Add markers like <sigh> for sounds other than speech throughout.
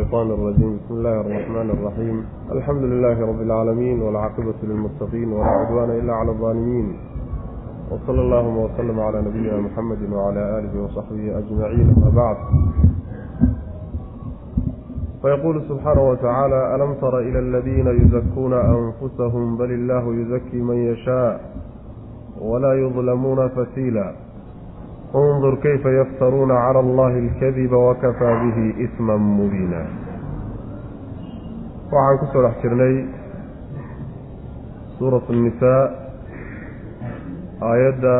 الشيطان الرجيم بسم الله الرحمن الرحيم الحمد لله رب العالمين والعاقبة للمتقين ولا عدوان إلا على الظالمين وصلى اللهم وسلم على نبينا محمد وعلى آله وصحبه أجمعين أما بعد فيقول سبحانه وتعالى ألم تر إلى الذين يزكون أنفسهم بل الله يزكي من يشاء ولا يظلمون فتيلا انظر كيف يفترون على الله الكذب وكفى به إثما مبينا waxaan ku soo dhex jirnay suurat الnisaa aayadda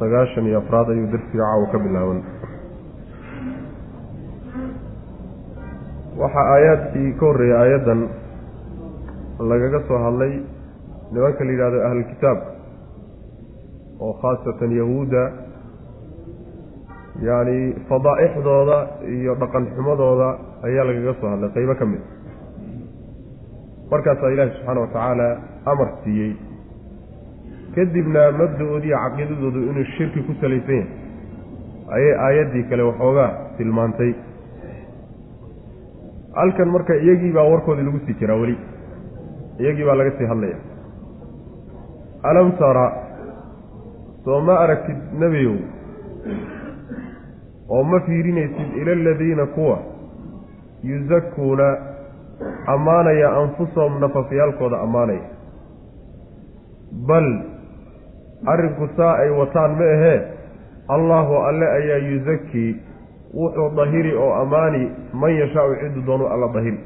sagaashan iyo afraad ayuu darsiga caawa ka bilaaban waxaa aayaadkii ka horreeyay aayaddan lagaga soo hadlay nimanka la yidhahdo ahlulkitaab oo khaasatan yahuudda yacni fadaa'ixdooda iyo dhaqan xumadooda ayaa lagaga soo hadlay qeybo ka mid. Markaasaa ilaahi subxaana wa tacaala amar siiyey kadibna mabda-oodi iyo caqiidadoodu inuu shirki ku salaysan yahay ayay aayaddii kale waxoogaa tilmaantay. Halkan marka iyagii baa warkoodii lagu sii jiraa weli. Iyagii baa laga sii hadlaya. Alam tara soo ma aragtid nebiyow oo ma fiirinaysid ila aladiina kuwa yusakuuna ammaanaya anfusahum nafafyaalkooda ammaanaya. Bal arrinku saa ay wataan ma ahee allaahu alle ayaa yusakii wuxuu dahiri oo ammaani man yashaau ciddu doonu alla dahiri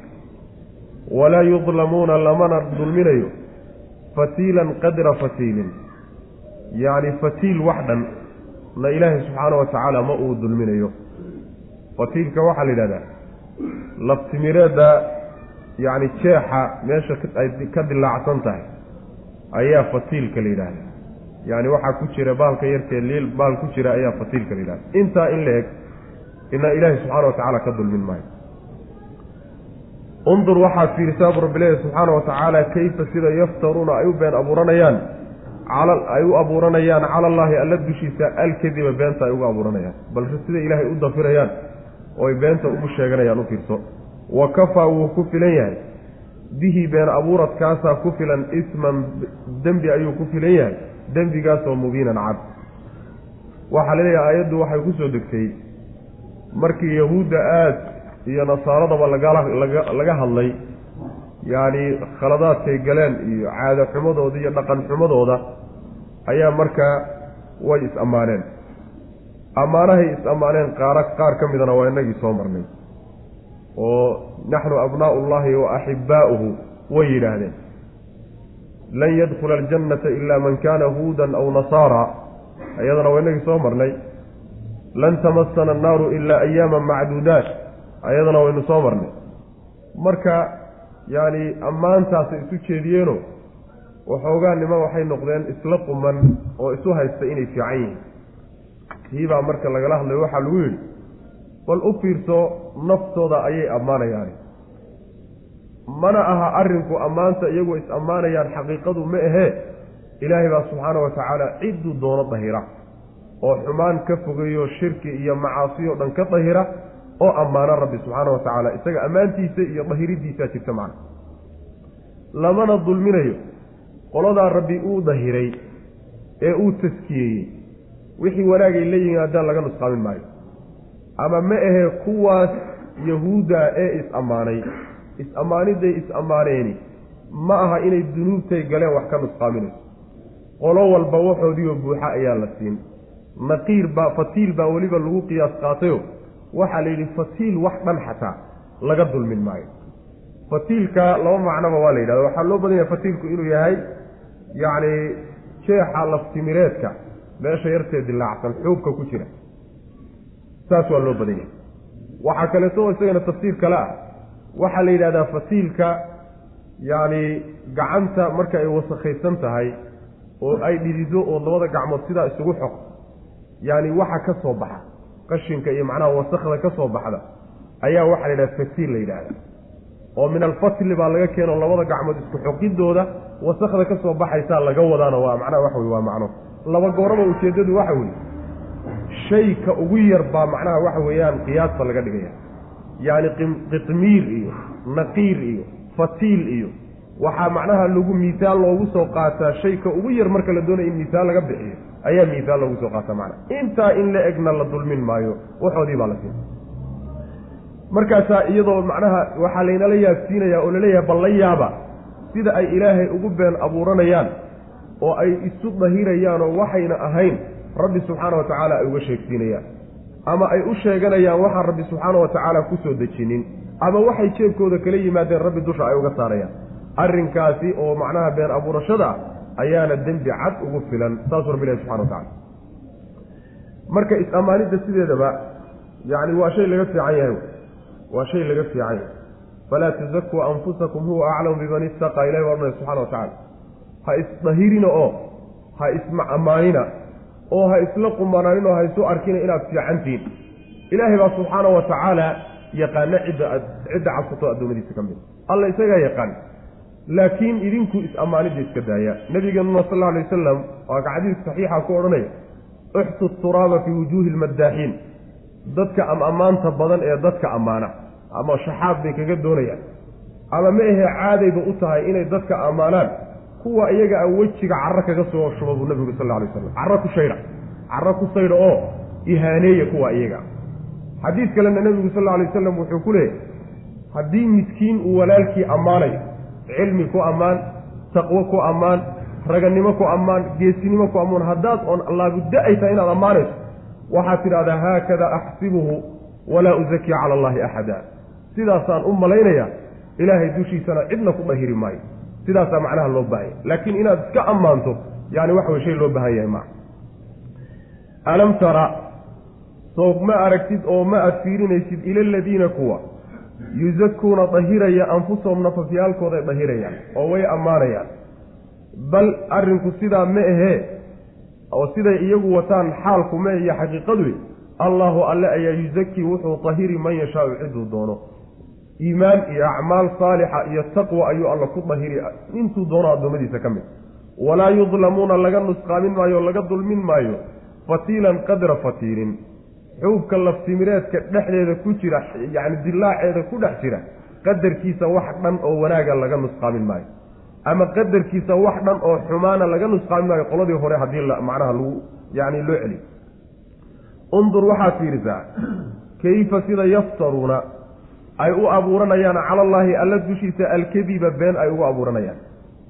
walaa yudlamuuna lamana dulminayo fatiilan qadra fatiilin yacni fatiil wax dhan na ilaahay subxaana wa tacaala ma uu dulminayo. Fatiilka waxaa la yidhahdaa laftimireedda yacni jeexa meesha ay ka dilaacsan tahay ayaa fatiilka la yidhahda yacni waxaa ku jira baalka yartee liil baal ku jira ayaa fatiilka la yidhahda intaa in la eg ina ilaahay subxaana wa tacaala ka dulmin maayo. Undur waxaad fiirisaa bu rabbileehi subxaana wa tacaala kayfa sida yaftaruuna ay u been abuuranayaan ay u abuuranayaan cala allaahi alla dushiisa alkadiba beenta ay ugu abuuranayaan balse sida ilaahay u dafirayaan oo ay beenta ugu sheeganayaan u fiirso wa kafaa wuu ku filan yahay bihi been abuuradkaasaa ku filan isman dembi ayuu ku filan yahay dembigaasoo mubiinan cad waxaa la leeyahay aayaddu waxay ku soo degtay markii yahuudda aad iyo nasaaradaba lagalaga laga hadlay yacni khaladaadkay galeen iyo caado xumadooda iyo dhaqan xumadooda ayaa markaa way is-ammaaneen ammaanahay is-ammaaneen qaara qaar ka midana waa inagii soo marnay oo naxnu abnaa'u ullahi wa axibbaa'uhu way yidhaahdeen. Lan yadkhula aljannata ila man kana huudan aw nasaara ayadana waa inagii soo marnay. Lan tamasana annaaru ilaa ayaaman macduudaat ayadana waynu soo marnay. Marka yacni ammaantaasay isu jeediyeeno waxoogaa niman waxay noqdeen isla quman oo isu haysta inay fiican yihiin. Tiibaa marka lagala hadlayo waxaa lagu yidhi bal u fiirso naftooda ayay ammaanayaan mana aha arrinku ammaanta iyagoo is ammaanayaan xaqiiqadu ma ahee ilaahay baa subxaana wa tacaala cidduu doono dahira. Oo xumaan ka fogeeyo shirki iyo macaasiyo dhan ka dahira oo ammaano rabbi subxaana wa tacaala isaga ammaantiisa iyo dahiridiisaa jirta macna lamana dulminayo qoladaa rabbi uu dahiray ee uu taskiyeeyey wixii wanaagay la yimaadaan laga nusqaamin maayo. Ama ma ahee kuwaas yahuudda ee is-ammaanay is-ammaaniday is-ammaaneeni ma aha inay dunuubtay galeen wax ka nusqaaminayso. Qolo walba waxoodiioo buuxa ayaa la siin. Naqiir baa fatiil baa weliba lagu qiyaas qaatayo waxaa la yidhi fatiil wax dhan xataa laga dulmin maayo. Fatiilka laba macnoba waa la yidhahda waxaa loo badan yahay fatiilku inuu yahay yacni jeexa laftimireedka meesha yartee dilaacsan xuubka ku jira. Saas waa loo badan yahay. Waxaa kaleeto isagana tafsiir kale ah. Waxaa la yidhahdaa fatiilka yacni gacanta marka ay wasakhaysan tahay oo ay dhidido oo labada gacmood sidaa isugu xoq yacni waxa ka soo baxa qashinka iyo macnaha wasakda ka soo baxda ayaa waxaa la yidhaha fatiil la yidhahda oo min alfatli baa laga keeno labada gacmood isku xoqidooda wasakda ka soo baxaysaa laga wadaana waa macnaha waxa wey waa macno. Laba gooraba ujeeddadu waxa weeye shayka ugu yar baa macnaha waxa weeyaan qiyaasta laga dhigaya. Yacni qitmiir iyo naqiir iyo fatiil iyo waxaa macnaha lagu miisaal loogu soo qaataa shayka ugu yar marka la doonaya in miisaal laga bixiyo ayaa miisaal loogu soo qaataa macnaha intaa in la egna la dulmin maayo waxoodii baa la siin. Markaasaa iyadoo macnaha waxaa laynala yaabsiinayaa oo la leeyahay bal la yaaba sida ay ilaahay ugu been abuuranayaan oo ay isu dahirayaanoo waxayna ahayn rabbi subxaana wa tacaala ay uga sheegsiinayaan. Ama ay u sheeganayaan waxaan rabbi subxaana wa tacaala ku soo dejinin. Ama waxay jeebkooda kala yimaadeen rabbi dusha ay uga saarayaan. Arrinkaasi oo macnaha been abuurashada ah ayaana dembi cad ugu filan saasuu rabbi ilahi subxana wa tacala marka is-ammaanidda sideedaba yacni waa shay laga fiican yahay waa shay laga fiican yahay. Falaa tuzakuu anfusakum huwa aclamu biman ittaqaa ilahi waa odhanaya subxana wa tacala ha isdahirina oo ha isma ammaanina oo ha isla qumanaanin oo ha isu arkina inaad fiicantihiin ilaahay baa subxaana wa tacaala yaqaana cidda cidda cabsato addoommadiisa ka mid. Alla isagaa yaqaan laakiin idinku is-ammaanidda iska daaya. Nabigeenuna sal alla alay wasalam waa ka xadiis saxiixa ku odhanaya uxtu turaaba fii wujuuhi lmaddaaxiin dadka am-ammaanta badan ee dadka ammaana ama shaxaad bay kaga doonayaan. Ama ma ahe caadayba u tahay inay dadka ammaanaan kuwa iyaga a wejiga carro kaga soo shuba buu nabigu sal alay waslam carro ku shaydha carro ku saydha oo ihaaneeya kuwa iyaga. Xadiis kalena nebigu sal alla alay wasalam wuxuu ku leeyahy haddii miskiin uu walaalkii ammaanayo cilmi ku ammaan taqwo ku ammaan raganimo ku ammaan geesinimo ku ammaan haddaad oon laabudda ay tahay inaad ammaanayso waxaad tidhahdaa haakada axsibuhu walaa uzakii cala allahi axada. Sidaasaan u malaynaya ilaahay dushiisana cidna ku dhahiri maayo. Sidaasaa macnaha loo baahanya laakiin inaad iska ammaanto yani waxa way shay loo baahan yahay maa alam tara soo ma aragtid oo ma aad fiirinaysid ila aladiina kuwa yusakuuna dahiraya anfusahum nafafyaalkooday dahirayaan oo way ammaanayaan. Bal arrinku sidaa ma ahee oo siday iyagu wataan xaalku ma iyo xaqiiqadu allaahu alle ayaa yusakii wuxuu dahiri man yashaau ciduu doono. Iimaan iyo acmaal saalixa iyo taqwa ayuu alla ku dahiri intuu doono addoommadiisa ka mid. Walaa yudlamuuna laga nusqaamin maayo laga dulmin maayo fatiilan qadra fatiilin xuubka laftimireedka dhexdeeda ku jira yacni dilaaceeda ku dhex jira qadarkiisa wax dhan oo wanaaga laga nusqaamin maayo. Ama qadarkiisa wax dhan oo xumaana laga nusqaamin maayo qoladii hore haddii macnaha lagu yacni loo celiyo. Undur waxaad fiirisaa kayfa sida yaftaruuna? Ay u abuuranayaan cala allaahi alla dushiisa alkadiba been ay ugu abuuranayaan.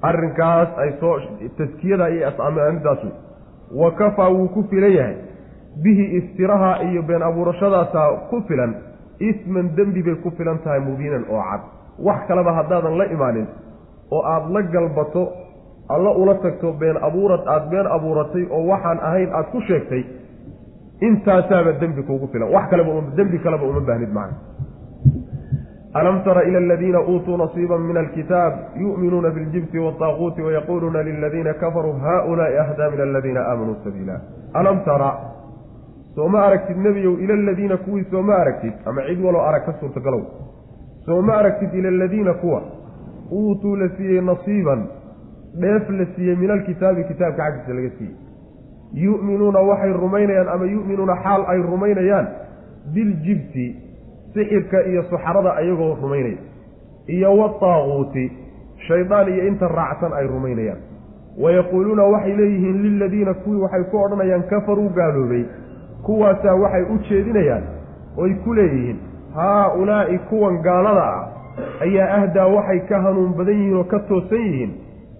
Arrinkaas ay soo taskiyada iyo asamidaasu wa kafaa wuu ku filan yahay bihi iftiraha iyo been abuurashadaasaa ku filan isman dembi bay ku filan tahay mubiinan oo cad. Wax kaleba haddaadan la imaanin oo aada la galbato alla ula tagto been abuurad aada been abuuratay oo waxaan ahayn aada ku sheegtay intaasaaba dembi kuugu filan. Wax kaleba dembi kaleba uma baahnid macna. Alam tara ila aladiina uutuu nasiiba min alkitaab yu'minuuna biljibti waataaquuti wayaquuluuna liladiina kafaruu haulaai ahdaa min aladiina aamanuu sabiila alam tara sooma aragtid nebiyow ila aladiina kuwii sooma aragtid? Ama cid waloo arag ka suurtagalow? Sooma aragtid ila aladiina kuwa? Uutuu la siiyey nasiiban. Dheef la siiyey min alkitaabi kitaabka xaggiisa laga siiyey. Yu'minuuna waxay rumaynayaan ama yu'minuuna xaal ay rumaynayaan? Biljibti sixirka iyo suxarada ayagoo rumaynaya. Iyo wataaquuti shaydaan iyo inta raacsan ay rumaynayaan. Wayaquuluuna waxay leeyihiin liladiina kuwii waxay ku odhanayaan kafaruu gaaloobay kuwaasaa waxay u jeedinayaan oy ku leeyihiin haa-ulaa'i kuwan gaalada ah ayaa ahdaa waxay ka hanuun badan yihiin oo ka toosan yihiin.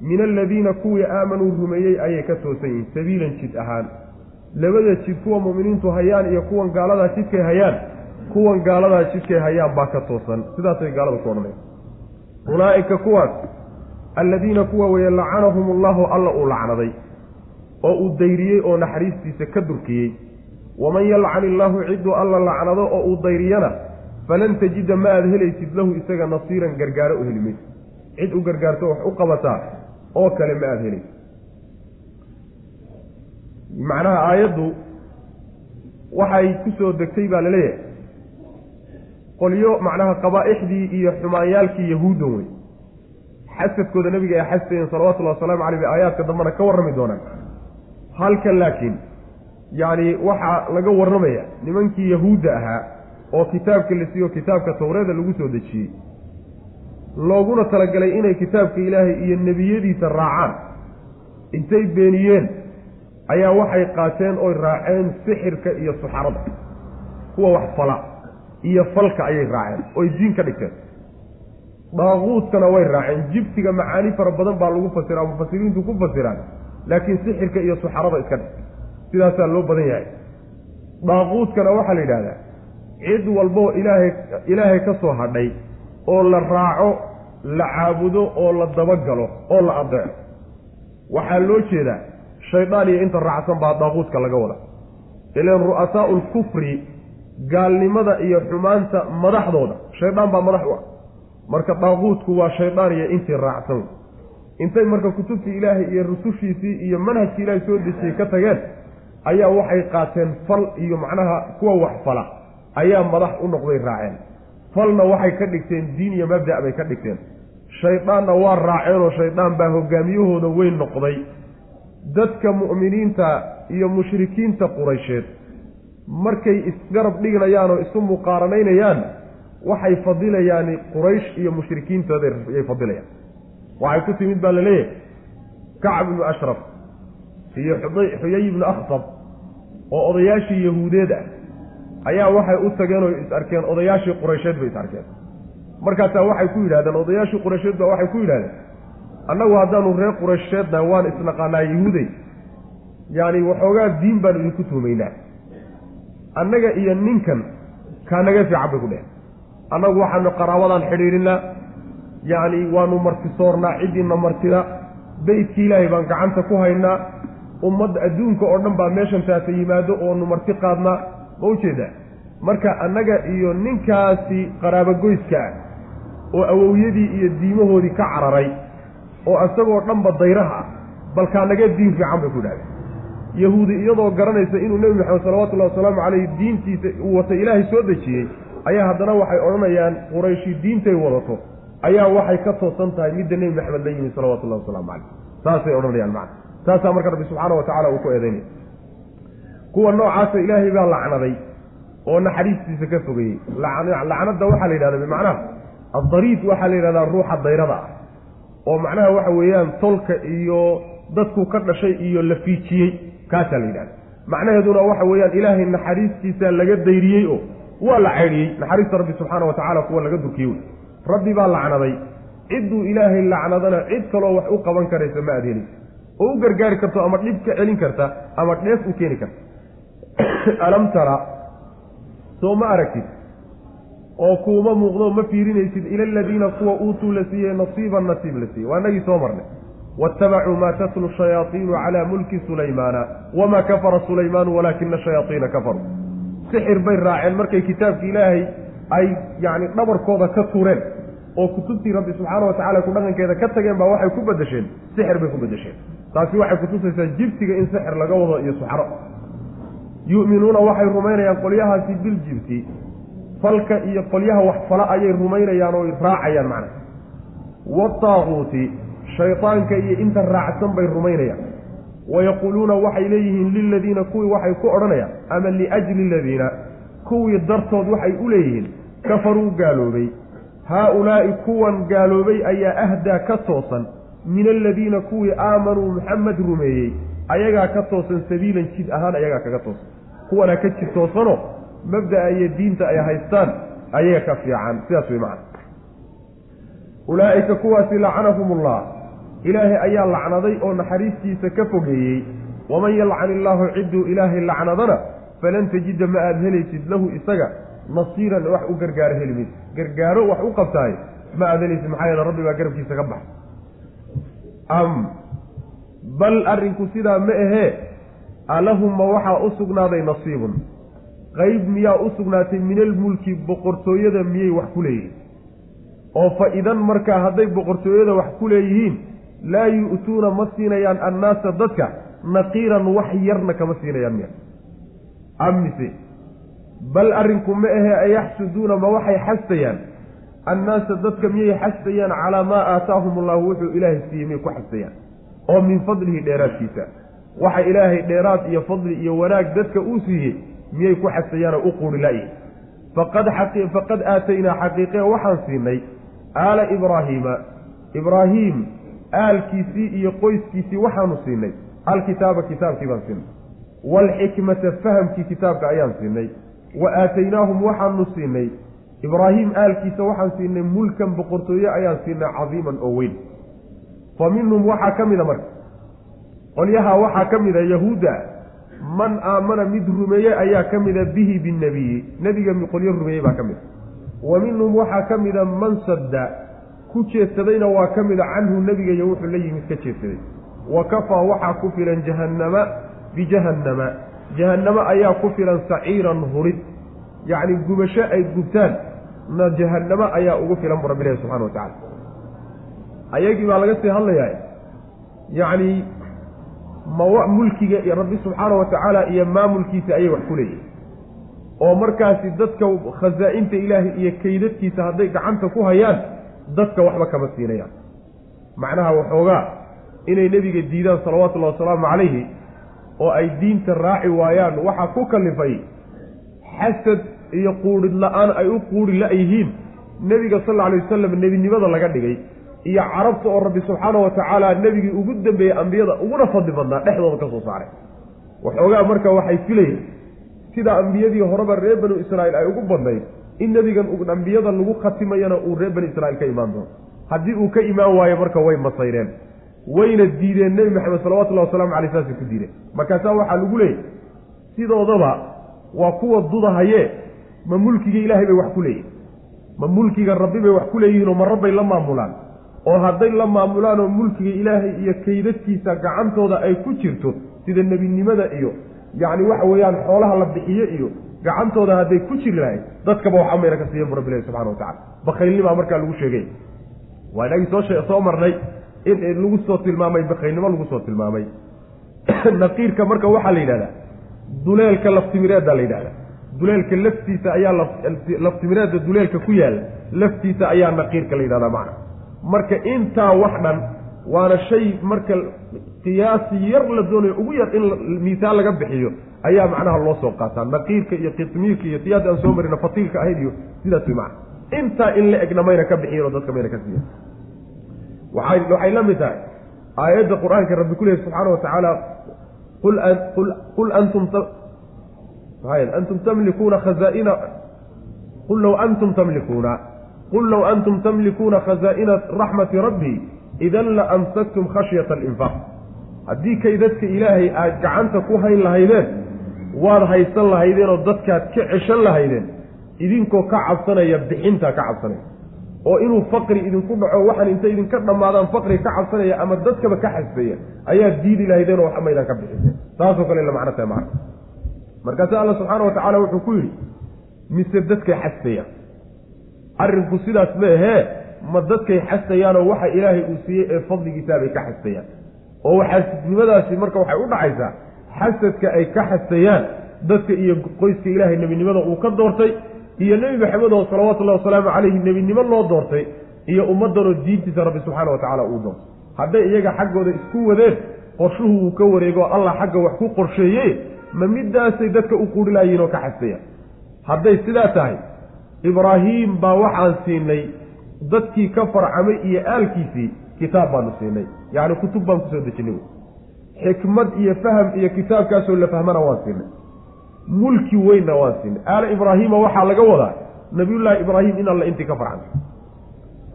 Min aladiina kuwii aamanuu rumeeyey ayay ka toosan yihiin sabiilan jid ahaan. Labada jid kuwa mu'miniintu hayaan iyo kuwan gaaladaa jidkay hayaan kuwan gaaladaa jidkay hayaan baa ka toosan. Sidaasay gaalada ku odhanaya ulaa'ika kuwaas alladiina kuwa weeye lacanahum allahu alla uu lacnaday oo uu dayriyey oo naxariistiisa ka durkiyey waman yalcan illaahu cidduu alla lacnado oo uu dayriyana falan tajida ma aad helaysid lahu isaga nasiiran gargaaro u heli maysid cid u gargaarto wax u qabataa oo kale ma aada helaysid macnaha aayaddu waxay ku soo degtay baa la leeyahay qolyo macnaha qabaa'ixdii iyo xumaanyaalkii yahuuddan wey xasadkooda nabiga ay xasdayeen salawatullahi wasalaamu caleyh bay aayaadka dambena ka warrami doonaan halkan laakiin yacni waxaa laga warramaya nimankii yahuudda ahaa oo kitaabka la siiyo kitaabka towreeda lagu soo dejiyey looguna talagalay inay kitaabka ilaahay iyo nebiyadiisa raacaan. Intay beeniyeen ayaa waxay qaateen oy raaceen sixirka iyo suxarada kuwa wax fala iyo falka ayay raaceen oy diin ka dhigteen. Daaquudkana way raaceen jibtiga macaani fara badan baa lagu fasiraa mufasiriintu ku fasiraan laakiin sixirka iyo suxarada iska dhig sidaasaa loo badan yahay. Daaquudkana waxaa la yidhahdaa cid walboo ilaahay ilaahay ka soo hadhay oo la raaco la caabudo oo la dabagalo oo la adeeco waxaa loo jeedaa shaydaan iyo inta raacsan baa daaquudka laga wada ilan ru'asaau lkufri gaalnimada iyo xumaanta madaxdooda shaydaan baa madax u ah. Marka daaquudku waa shaydaan iyo intii raacsan. Intay marka kutubtii ilaahay iyo rusushiisii iyo manhajkii ilaahay soo dejiyey ka tageen ayaa waxay qaateen fal iyo macnaha kuwa wax fala ayaa madax u noqday raaceen. Falna waxay ka dhigteen diin iyo mabda' bay ka dhigteen. Shaydaanna waa raaceenoo shaydaan baa hogaamiyahooda weyn noqday. Dadka mu'miniinta iyo mushrikiinta quraysheed markay isgarab dhignayaan oo isu muqaaranaynayaan waxay fadilayaan quraysh iyo mushrikiintooday fadilayaan. Waxay ku timid baa la leeyahay kacb ibnu ashraf iyo xuyay ibnu akhtab oo odayaashii yahuudeed ah ayaa waxay u tageen oo is arkeen odayaashii quraysheed bay is arkeen. Markaasaa waxay ku yidhahdeen odayaashii quraysheed baa waxay ku yidhahdeen annagu haddaanu reer quraysheednahay waan isnaqaanaa yahuuday yacani waxoogaa diin baanu idinku tuumaynaa. Annaga iyo ninkan kaa naga fiican bay ku dheheen annagu waxaanu qaraabadan xidhiidhinaa yacni waanu martisoornaa ciddiina martida beytkii ilaahay baan gacanta ku haynaa ummadda adduunka oo dhan baa meeshan taata yimaado oonu marti qaadnaa ma u jeedaa marka annaga iyo ninkaasi qaraabogoyska ah oo awowyadii iyo diimahoodii ka cararay oo isagoo dhanba dayraha ah balkaa diin fiican bay ku idhahdeen yahuudi iyadoo garanaysa inuu nebi maxamed salawatullahi wasalaamu caleyh diintiisa uu watay ilaahay soo dejiyey ayaa haddana waxay odhanayaan qurayshi diintay wadato. Ayaa waxay ka toosan tahay midda nebi maxamed la yimi salawatullahi wasalaamu caleyh saasay odhanayaan macna taasaa marka rabbi subxaana wa tacala uu ku eedaynaya kuwa noocaasa ilaahay baa lacnaday oo naxariistiisa ka fogeeyey lacnadda waxaa la yidhahda bimacnaha addariid waxaa la yidhahdaa ruuxa dayrada ah. Oo macnaha waxa weeyaan tolka iyo dadku ka dhashay iyo la fiijiyey kaasaa la yidhahda macnaheeduna waxa weeyaan ilaahay naxariistiisa laga dayriyey oo waa la caydhiyey naxariista rabbi subxaana wa tacala kuwa laga durkiyey wey. Rabbi baa lacnaday. Cidduu ilaahay lacnadana cid kaloo wax u qaban karaysa ma helaysa oo u gargaari karto ama dhib ka celin karta ama dheef u keeni karta. <coughs> Alam tara soo ma aragtid oo kuuma muuqdo ma fiirinaysid ila aladiina kuwa uutuu la siiyey nasiiban nasiib la siiyey. Waa inagii soo marnay. Waاtabacuu ma tatlu shayaaiinu calaa mulki sulaymaana wamaa kafara sulaymaanu walaakina shayaaiina kafaruu. Sixir bay raaceen markay kitaabki ilaahay ay yacni dhabarkooda ka tureen oo kutubtii rabbi subxaana wa tacala ku dhaqankeeda ka tageen baa waxay ku bedesheen sixir bay ku bedesheen taasi waxay kutusaysaa jibtiga in sixir laga wado iyo suxro yu'minuuna waxay rumaynayaan qolyahaasi biljibti falka iyo qolyaha wax fala ayay rumaynayaan oo raacayaan macna. Wataaquuti shaydaanka iyo inta raacsan bay rumaynayaan. Wayaquuluuna waxay leeyihiin liladiina kuwii waxay ku odhanayaan ama liajli aladiina kuwii dartood waxay u leeyihiin kafaruu gaaloobay. Haa-ulaa'i kuwan gaaloobay ayaa ahdaa ka toosan min aladiina kuwii aamanuu maxamed rumeeyey ayagaa ka toosan sabiilan jid ahaan ayagaa kaga toosan. Kuwanaa ka jid toosanoo mabda'a iyo diinta ay haystaan ayaga ka fiican. Sidaas way macana ulaa'ika kuwaasi lacanahum ullah ilaahay ayaa lacnaday oo naxariistiisa ka fogeeyey. Waman yalcan illaahu cidduu ilaahay lacnadana falan tajida ma aada helaysid lahu isaga nasiiran wax u gargaaro heli maysid gargaaro wax u qabtaay ma aada helaysid. Maxaa yeele rabbi baa garabkiisa ka baxa am. Bal arrinku sidaa ma ahee alahumma waxaa u sugnaaday nasiibun. Qeyb miyaa u sugnaatay min almulki boqortooyada miyay wax ku leeyihiin? Oo fa idan markaa hadday boqortooyada wax ku leeyihiin laa yu'tuuna ma siinayaan annaasa dadka naqiiran wax yarna kama siinayaan miya. Amise bal arrinku ma ahee ayaxsuduuna ma waxay xastayaan annaasa dadka miyay xastayaan calaa maa aataahum allahu wuxuu ilaahay siiyey miyay ku xastayaan oo min fadlihi dheeraadkiisa waxa ilaahay dheeraad iyo fadli iyo wanaag dadka uu siiyey miyay ku xastayaanoo u quuri la-yihin faqad faqad aataynaa xaqiiqe waxaan siinay aala ibraahiima ibraahiim aalkiisii iyo qoyskiisii waxaanu siinay alkitaaba kitaabkii baan siinay waalxikmata fahamkii kitaabka ayaan siinay wa aataynaahum waxaanu siinay ibraahim aalkiisa waxaan siinay mulkan boqortooye ayaan siinay cadiiman oo weyn. Fa minhum waxaa ka mida marka. Qolyaha waxaa ka mida yahuudda man aamana mid rumeeye ayaa ka mida bihi binnebiyi nebiga qolyo rumeeyey baa ka mida. Wa minhum waxaa ka mida man sadda ku jeedsadayna waa ka mida canhu nebiga iyo wuxuu la yimid ka jeedsaday wa kafaa waxaa ku filan jahannama bijahannama. Jahannamo ayaa ku filan saciiran hurid. Yacni gubasho ay gubtaan na jahannamo ayaa ugu filan bu rabbilahi subxana wa tacala ayagii baa laga sii hadlayaa yacni mawa mulkiga iyo rabbi subxaana wa tacaala iyo maamulkiisa ayay wax ku leeyihiin oo markaasi dadka khasaa-inta ilaahay iyo kaydadkiisa hadday gacanta ku hayaan dadka waxba kama siinayaan. Macnaha waxoogaa inay nebiga diidaan salawaatullahi wasalaamu calayhi oo ay diinta raaci waayaan waxaa ku kallifay xasad iyo quudhid la'aan ay u quudhi la-yihiin nebiga sal alla alay wasalam nebinimada laga dhigay. Iyo carabta oo rabbi subxaana wa tacaala nebigii ugu dambeeyey ambiyada uguna fadli badnaa dhexdooda ka soo saaray. Waxoogaa marka waxay filayeen sida ambiyadii horeba reer banu israa'iil ay ugu badnayd in nebigan ambiyada lagu khatimayana uu reer bani israiil ka imaan doono. Haddii uu ka imaan waayo marka way masayreen wayna diideen nebi maxamed salawatullahi wasalaamu caleyh saasay ku diideen. Markaasaa waxaa lagu leeyay sidoodaba waa kuwa dudahaye ma mulkiga ilaahay bay wax ku leeyihiin ma mulkiga rabbi bay wax ku leeyihiin oo ma rabbay la maamulaan. Oo hadday la maamulaan oo mulkiga ilaahay iyo kaydadkiisa gacantooda ay ku jirto sida nebinimada iyo yacni waxa weeyaan xoolaha la bixiyo iyo gacantooda hadday ku jiri lahayd dadkaba wax amayna ka siiyan bu rabbi ilahi subxana wa tacala bakhaylnimaa markaa lagu sheegay. Waa inagii soo soo marnay in lagu soo tilmaamay bakaylnimo lagu soo tilmaamay. <clears throat> Naqiirka marka waxaa la yidhahdaa duleelka laftimireedda la yidhahda duleelka laftiisa ayaa laftimireedda duleelka ku yaalla laftiisa ayaa naqiirka la yidhahdaa macna. Marka intaa wax dhan waana shay marka qiyaasi yar la doonayo ugu yar in miisaal laga bixiyo ayaa macnaha loo soo qaataa. Naqiirka iyo qismiirka iyo siyaada aan soo marina fatiilka ahayd iyo sidaas way macna. Intaa in la egna mayna ka bixiyin oo dadka mayna ka siiyan waay waxay la mid tahay. Aayadda qur'aanka rabbi ku lehy subxaana wa tacaala qul antum antum tamlikuuna khazaaina qul low antum tamlikuuna qul low antum tamlikuuna khazaa'ina raxmati rabbi idan la amsaktum khashyata alinfaaq haddii kay dadka ilaahay aad gacanta ku hayn lahaydeen waad haysan lahaydeen oo dadkaad ka ceshan lahaydeen idinkoo ka cabsanaya bixintaa ka cabsanaya oo inuu faqri idinku dhaco waxaan intay idinka dhammaadaan faqri ka cabsanaya ama dadkaba ka xasbeeya ayaad diidi lahaydeen oo waxmaydaan ka bixiseen saasoo kale la macno tahay macna markaase alla subxaana wa tacaala wuxuu ku yidhi mise dadkay xasbayaan arrinku sidaas ma ahee ma dadkay xasayaanoo waxa ilaahay uu siiyey ee fadligiisaabay ka xasayaan oo xasidnimadaasi marka waxay u dhacaysaa xasadka ay ka xasayaan dadka iyo qoyska ilaahay nebinimada uu ka doortay iyo nebi maxamed oo salawatullahi wasalaamu calayhi nebinimo loo doortay iyo ummaddanoo diintiisa rabbi subxaana wa tacaala uu doortay. Hadday iyaga xaggooda isku wadeen qorshuhu uu ka wareego allah xagga wax ku qorsheeye ma midaasay dadka u quudhilayiin oo ka xasayaan hadday sidaa tahay ibraahiim baa waxaan siinay dadkii ka farcamay iyo aalkiisii kitaab baanu siinay. Yacni kutub baan ku soo dejinay. Xikmad iyo faham iyo kitaabkaasoo la fahmana waan siinay. Mulki weynna waan siinay. Aala ibraahiima waxaa laga wadaa nabiyullaahi ibraahim in alla intii ka farcantay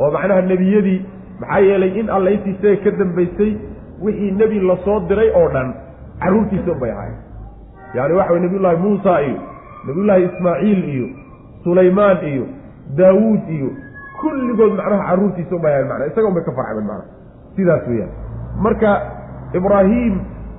oo macnaha nebiyadii maxaa yeelay in alla intii isaga ka dambaysay wixii nebi la soo diray oo dhan carruurtiisa unbay ahaayeen yacni waxa weye nabiyullaahi muusa iyo nabiyullaahi ismaaciil iyo sulaymaan iyo daawuud iyo kulligood macnaha carruurtiisa unbay ahayen mana isaga unbay ka farcameen macnaha. Sidaas weeyaan. Marka ibraahim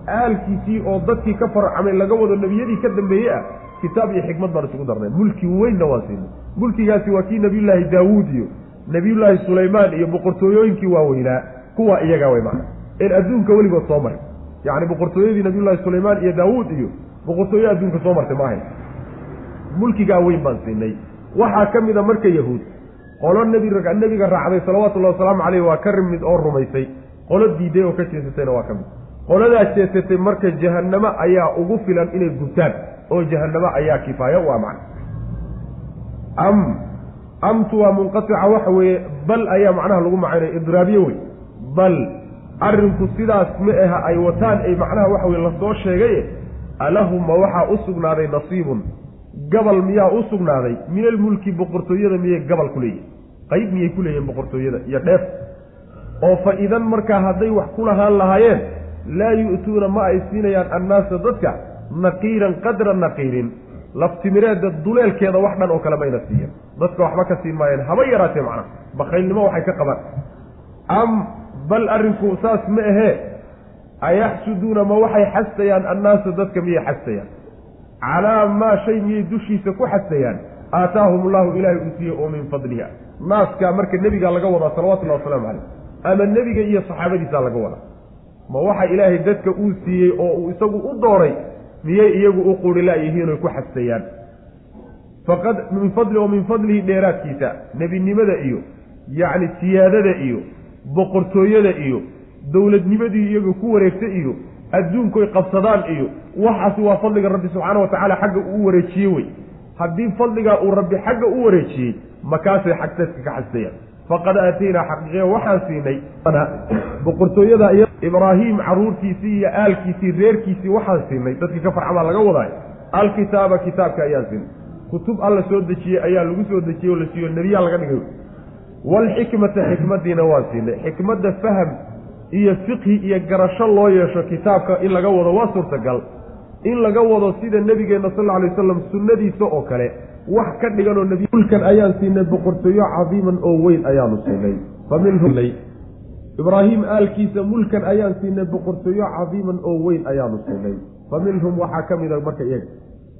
aalkiisii oo dadkii ka farcamay laga wado nebiyadii ka dambeeye ah kitaab iyo xikmad baan isugu darnay. Mulki weynna waan siinay mulkigaasi waa kii nebiyullaahi daawuud iyo nebiyullaahi sulaymaan iyo boqortooyooyinkii waaweynaa kuwa iyagaa way macna een adduunka weligood soo maray. Yacni boqortooyadii nabiyullaahi sulaymaan iyo daawuud iyo boqortooyo adduunka soo martay maahayn. Mulkigaa weyn baan siinay. Waxaa ka mid a marka yahuud qolo nebi nebiga raacday salawatullahi wasalaamu caleyh waa ka rimid oo rumaysay. Qolo diiday oo ka jeesatayna waa ka mid. Qoladaa jeesatay marka jahannamo ayaa ugu filan inay gubtaan oo jahannamo ayaa kifaaya ah macna. Am amtu waa munqatica waxa weeye bal ayaa macnaha lagu macaynaya idraabiye wey bal arrinku sidaas ma aha ay wataan ay macnaha waxa weye la soo sheegaye alahuma waxaa u sugnaaday nasiibun. Gabal miyaa u sugnaaday. Min almulki boqortooyada miyay gabal ku leeyihiin qayb miyay ku leeyihiin boqortooyada? Iyo dheef. Oo fa idan markaa hadday wax ku lahaan lahaayeen laa yu'tuuna ma ay siinayaan annaasa dadka naqiiran qadra naqiirin. Laftimireedda duleelkeeda wax dhan oo kale mayna siiyan dadka waxba ka siin maayeen. Haba yaraatee macnaha bakaylnimo waxay ka qabaan. Am bal arrinku saas ma ahee ayaxsuduuna ma waxay xastayaan annaasa dadka miyay xastayaan calaa maa shay miyay dushiisa ku xastayaan aataahum allahu ilaahay uu siiyey oo min fadliha naaskaa marka nebigaa laga wadaa salawatullahi wasalaamu caleyh ama nebiga iyo saxaabadiisaa laga wadaa ma waxa ilaahay dadka uu siiyey oo uu isagu u dooray miyay iyagu u qurila yihiinoy ku xastayaan faqad min fadli oo min fadlihi dheeraadkiisa nebinimada iyo yacni siyaadada iyo boqortooyada iyo dowladnimadii iyaga ku wareegta iyo adduunkoy qabsadaan iyo waxaasi waa fadliga rabbi subxaana wa tacaala xagga uu wareejiyey wey. Haddii fadligaa uu rabbi xagga u wareejiyey makaasay xagtadka ka xastayaan faqad aataynaa xaqiiqiya waxaan siinay boqortooyada iyo ibraahim caruurtiisii iyo aalkiisii reerkiisii waxaan siinay dadkii ka farcamaa laga wadaay alkitaaba kitaabka ayaan siinay. Kutub alla soo dejiyey ayaa lagu soo dejiyey oo la siiyo nebiyaa laga dhigay. Waalxikmata xikmadiina waan siinay. Xikmadda faham iyo fiqhi iyo garasho loo yeesho kitaabka in laga wado waa suurtagal. In laga wado sida nebigeenna sal alla alay wasalam sunnadiisa oo kale wax ka dhiganoo nebi mulkan ayaan siinay boqortooyo cadiiman oo weyn ayaanu siinay. Fa minhum ibraahim aalkiisa mulkan ayaan siinay boqortooyo cadiiman oo weyn ayaanu siinay. Fa minhum waxaa ka mida marka iyaga.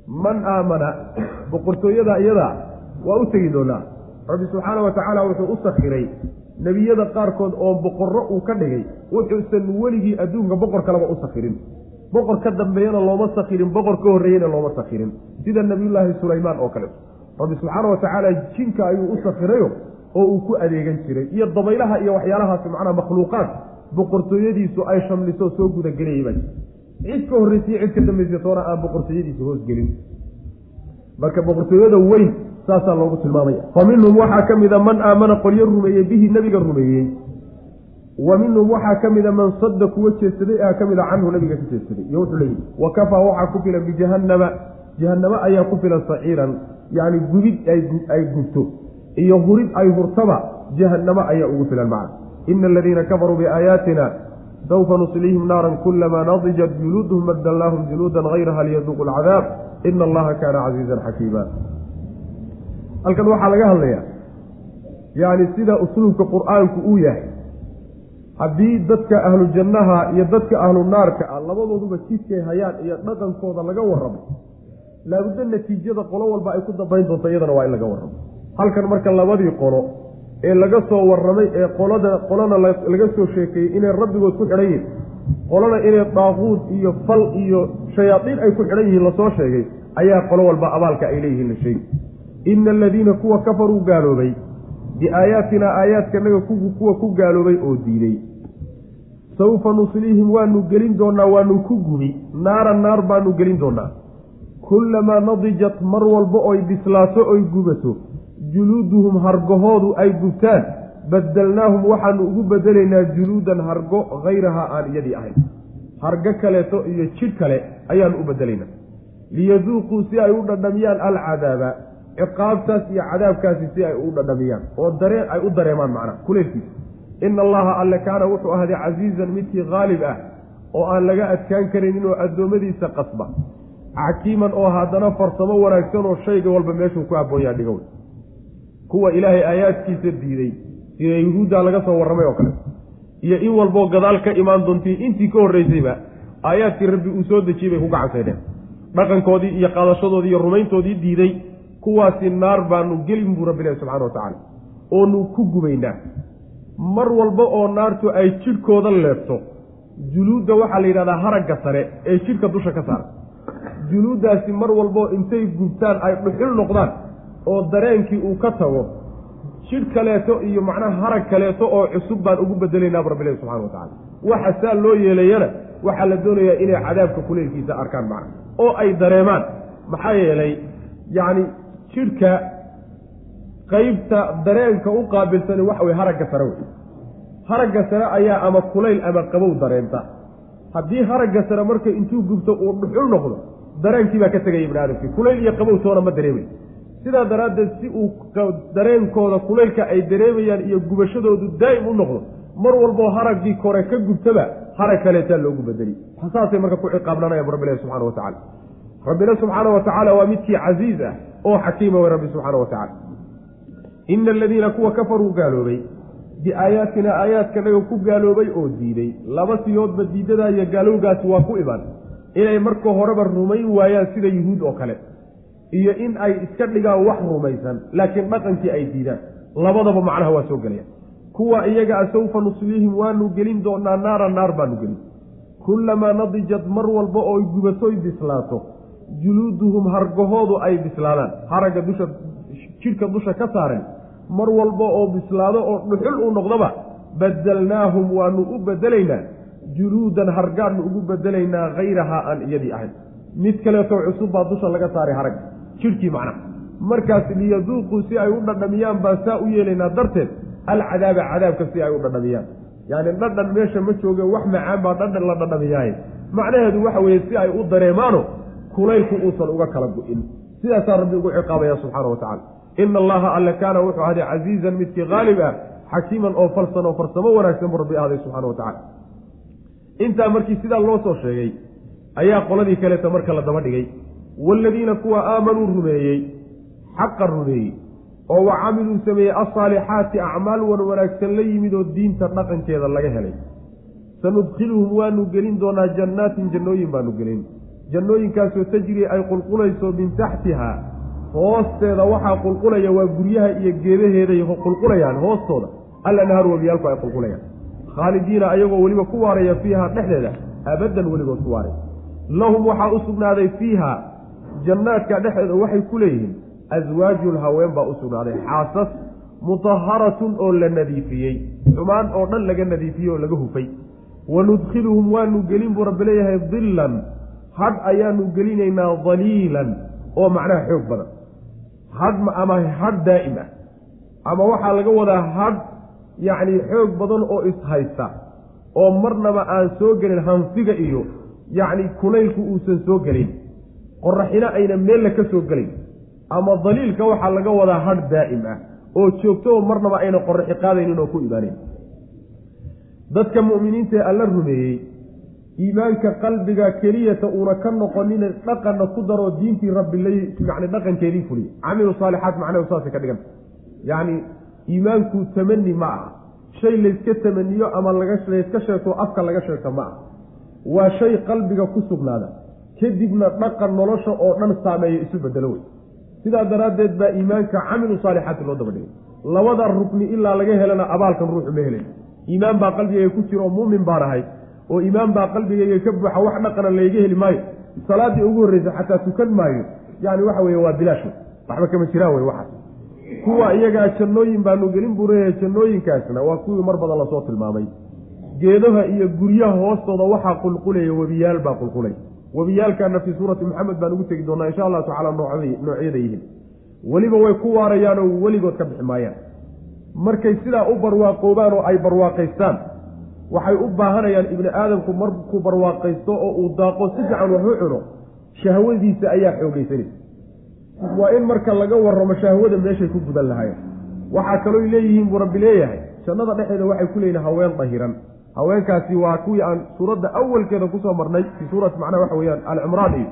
Man aamana boqortooyada iyada waa u tegi doonaa. Rabbi subxaana wa tacaala wuxuu u sakiray nebiyada qaarkood oo boqorro uu ka dhigay wuxuusan weligii adduunka boqor kaleba u sakirin boqor ka dambeeyana looma sakirin boqor ka horreeyena looma sakirin sida nebiyullaahi sulaymaan oo kale. Rabbi subxaana wa tacaala jinka ayuu u sakirayo oo uu ku adeegan jiray. Iyo dabaylaha iyo waxyaalahaasi macnaha makhluuqaad boqortooyadiisu ay shamliso soo gudagelayay baa cid ka horreysiyo cid ka dambaysa toona aan boqortooyadiisa hoosgelin marka boqortooyada weyn saasaa loogu tilmaamaya. Fa minhum waxaa ka mida man aamana qolyo rumeeyey bihi nebiga rumeeyey. Wa minhum waxaa ka mida man sadda kuwa jeedsaday a ka mida canhu nabiga ka jeedsaday iyo wuxuu leeyihi wa kafaa waxaa ku filan bijahannama jahannamo ayaa ku filan saciiran. Yacni gubid ay gubto. Iyo hurid ay hurtaba jahannamo ayaa ugu filan macna. Ina aladiina kafaruu biaayaatina sawfa nusliihim naaran kulamaa nadijat juluuduhum badalnaahum juluudan hayraha liyaduuqu alcadaab. Ina allaha kaana casiizan xakiima halkan waxaa laga hadlayaa yacni sida usluubka qur'aanku uu yahay. Haddii dadka ahlu jannaha iyo dadka ahlu naarka ah labadooduba jidkay hayaan iyo dhaqankooda laga warramo laabudda natiijada qolo walba ay ku dambayn doonto iyadana waa in laga warramo. Halkan marka labadii qolo ee laga soo warramay ee qolada qolana laga soo sheekeeyey inay rabbigood ku xidhan yihiin qolana inay daaquud iyo fal iyo shayaadiin ay ku xidhan yihiin la soo sheegay ayaa qolo walba abaalka ay leeyihiin la sheegi ina aladiina kuwa kafaruu gaaloobay biaayaatinaa aayaadkanaga kuwa ku gaaloobay oo diiday sawfa nusliihim waanu gelin doonaa waanu ku gubi naaran naar baanu gelin doonaa kullamaa nadijat mar walba oy bislaato oy gubato juluuduhum hargahoodu ay gubtaan badalnaahum waxaanu ugu bedelaynaa juluudan hargo hayrahaa aan iyadii ahayn hargo kaleeto iyo jidh kale ayaanu u bedelaynaa liyaduuquu si ay u dhadhamiyaan alcadaaba ciqaabtaas iyo cadaabkaasi si ay u dhadhamiyaan oo dareen ay u dareemaan macnaha kuleelkiisa ina allaha alle kaana wuxuu ahday casiizan midkii haalib ah oo aan laga adkaan karaynin oo addoommadiisa qasba. Xakiiman oo haddana farsamo wanaagsan oo shayga walba meeshuu ku habboonyaa dhigow. Kuwa ilaahay aayaadkiisa diiday sida yuhuudda laga soo warramay oo kale. Iyo in walboo gadaal ka imaan doontii intii ka horraysayba aayaadkii rabbi uu soo dejiyey bay ku gacansaydheen dhaqankoodii iyo qaadashadoodii iyo rumayntoodii diiday kuwaasi naar baanu gelin buu rabbi ilahi subxana wa tacaala oonu ku gubaynaa. Mar walba oo naartu ay jidhkooda leebto juluudda waxaa la yidhahdaa haragga sare ee jidhka dusha ka saara. Juluuddaasi mar walboo intay gubtaan ay dhuxul noqdaan oo dareenkii uu ka tago jidh kaleeto iyo macnaha harag kaleeto oo cusub baan ugu bedelaynaa bu rabbilahi subxana wa tacala waxa saa loo yeelayana waxaa la doonayaa inay cadaabka kuleylkiisa arkaan macna oo ay dareemaan. Maxaa yeelay yacni jidhka qeybta dareenka u qaabilsani waxa weye haragga sare wey haragga sare ayaa ama kulayl ama qabow dareenta. Haddii haragga sare marka intuu gubto uu dhuxul noqdo dareenkii baa ka tegaya ibni aadamkii. Kulayl iyo qabow toona ma dareemay sidaa daraaddeed si uu dareenkooda kulaylka ay dareemayaan iyo gubashadoodu daa'im u noqdo mar walboo haraggii kore ka gubtaba harag kaleetaa loogu bedeli. Saasay marka ku ciqaabnanayaan rabbilahi subxana wa tacala rabbina subxaana wa tacaala waa midkii casiiz ah oo xakiima wey rabbi subxaana wa tacala ina aladiina kuwa kafaruu gaaloobay biaayaatina aayaadkanaga ku gaaloobay oo diiday laba siyoodba diidadaa iyo gaalowgaasi waa ku iman inay marka horeba rumayn waayaan sida yuhuud oo kale. Iyo in ay iska dhigaan wax rumaysan laakiin dhaqankii ay diidaan. Labadaba macnaha waa soo gelaya. Kuwa iyaga a sawfa nusliihim waanu gelin doonaa naara naar baanu gelin. Kullamaa nadijat mar walba oo gubatoy bislaato juluuduhum hargahoodu ay bislaadaan haragga dusha jidhka dusha ka saaran. Mar walba oo bislaado oo dhuxul uu noqdoba badalnaahum waanu u bedelaynaa. Juluudan hargaannu ugu bedelaynaa hayrahaa aan iyadii ahayn. Mid kaleeto cusub baa dusha laga saaray haragga. Jidhkii macnaha. Markaas liyaduuquu si ay u dhadhamiyaan baan saa u yeelaynaa darteed alcadaaba cadaabka si ay u dhadhamiyaan. Yacni dhadhan meesha ma jooge wax macaan baa dhadhan la dhadhamiyaaye macnaheedu waxa weeye si ay u dareemaano kulaylku uusan uga kala go-in. Sidaasaa rabbi ugu ciqaabaya subxaana wa tacala ina allaha alle kaana wuxuu ahday casiizan midkii haalib ah xakiiman oo falsan oo farsamo wanaagsan buu rabbi ahday subxana wa tacala intaa markii sidaa loo soo sheegay ayaa qoladii kaleeta marka la daba dhigay. Waaladiina kuwa aamanuu rumeeyey xaqa rumeeyey oo wa camiluu sameeyey alsaalixaati acmaal wan wanaagsan la yimid oo diinta dhaqankeeda laga helay. Sanudkhiluhum waanu gelin doonaa jannaatin jannooyin baanu gelin jannooyinkaasoo tajri ay qulqulayso min taxtiha hoosteeda waxaa qulqulaya waa guryaha iyo geedaheeday qulqulayaan hoostooda. Alanhaaru wabiyaalku ay qulqulayaan. Khaalidiina ayagoo weliba ku waaraya fiiha dhexdeeda abaddan weligood ku waaray. Lahum waxaa u sugnaaday fiiha jannaadka dhexdeeda waxay ku leeyihiin aswaajun haween baa u sugnaaday xaasas mutaharatun oo la nadiifiyey. Xumaan oo dhan laga nadiifiyey oo laga hufay. Wanudkhiluhum waanu gelin buu rabbi leeyahay dillan hadh ayaanu gelinaynaa daliilan oo macnaha xoog badan. Hadh ama hadh daa'im ah. Ama waxaa laga wadaa hadh yacni xoog badan oo ishaysta oo marnaba aan soo gelin hanfiga iyo yacni kulaylku uusan soo gelin. Qoraxina ayna meella ka soo gelayn ama daliilka waxaa laga wadaa hadh daa'im ah oo joogto oo marnaba ayna qoraxi qaadaynin oo ku imaanayn dadka mu'miniinta ee alla rumeeyey iimaanka qalbiga keliyata uuna ka noqonina dhaqanna ku daroo diintii rabbi la yani dhaqankeedii fuliy camilu saalixaat macnahu saasay ka dhiganta yacni iimaanku tamani ma aha. Shay layska tamaniyo ama layska sheegto afka laga sheegto ma aha. Waa shay qalbiga ku sugnaada. Kadibna dhaqan nolosha oo dhan saameeya isu bedelo wey. Sidaa daraaddeed baa iimaanka camilu saalixaati loo daba dhigay. Labada rukni ilaa laga helana abaalkan ruuxu ma helay iimaan baa qalbigayga ku jira oo muumin baan ahay oo iimaan baa qalbigayga ka buuxa wax dhaqana layga heli maayo. Salaaddii ugu horreysa xataa tukan maayo. Yacni waxa weeye waa bilaash waxba kama jiraan wey waxaas kuwa iyagaa jannooyin baanu gelin buu leeyahay jannooyinkaasna waa kuwii mar badan la soo tilmaamay. Geedaha iyo guryaha hoostooda waxaa qulqulaya webiyaal baa qulqulay webiyaalkaana fii suurati maxamed baan ugu tegi doonaa insha allahu tacala noocyada yihiin weliba way ku waarayaanoo weligood ka bixi maayaan. Markay sidaa u barwaaqoobaan oo ay barwaaqaystaan waxay u baahanayaan ibni aadamku markuu barwaaqaysto oo uu daaqo si fiican wax u cuno. Shahwadiisa ayaa xoogaysanaysa waa in marka laga warramo shahwada meeshay ku gudan lahaayeen. Waxaa kalooy leeyihiin buu rabbi leeyahay. Jannada dhexeeda waxay ku leeyihiin haween dahiran. Haweenkaasi waa kuwii aan suuradda awalkeeda ku soo marnay fii suurati macnaha waxa weeyaan alcimraan iyo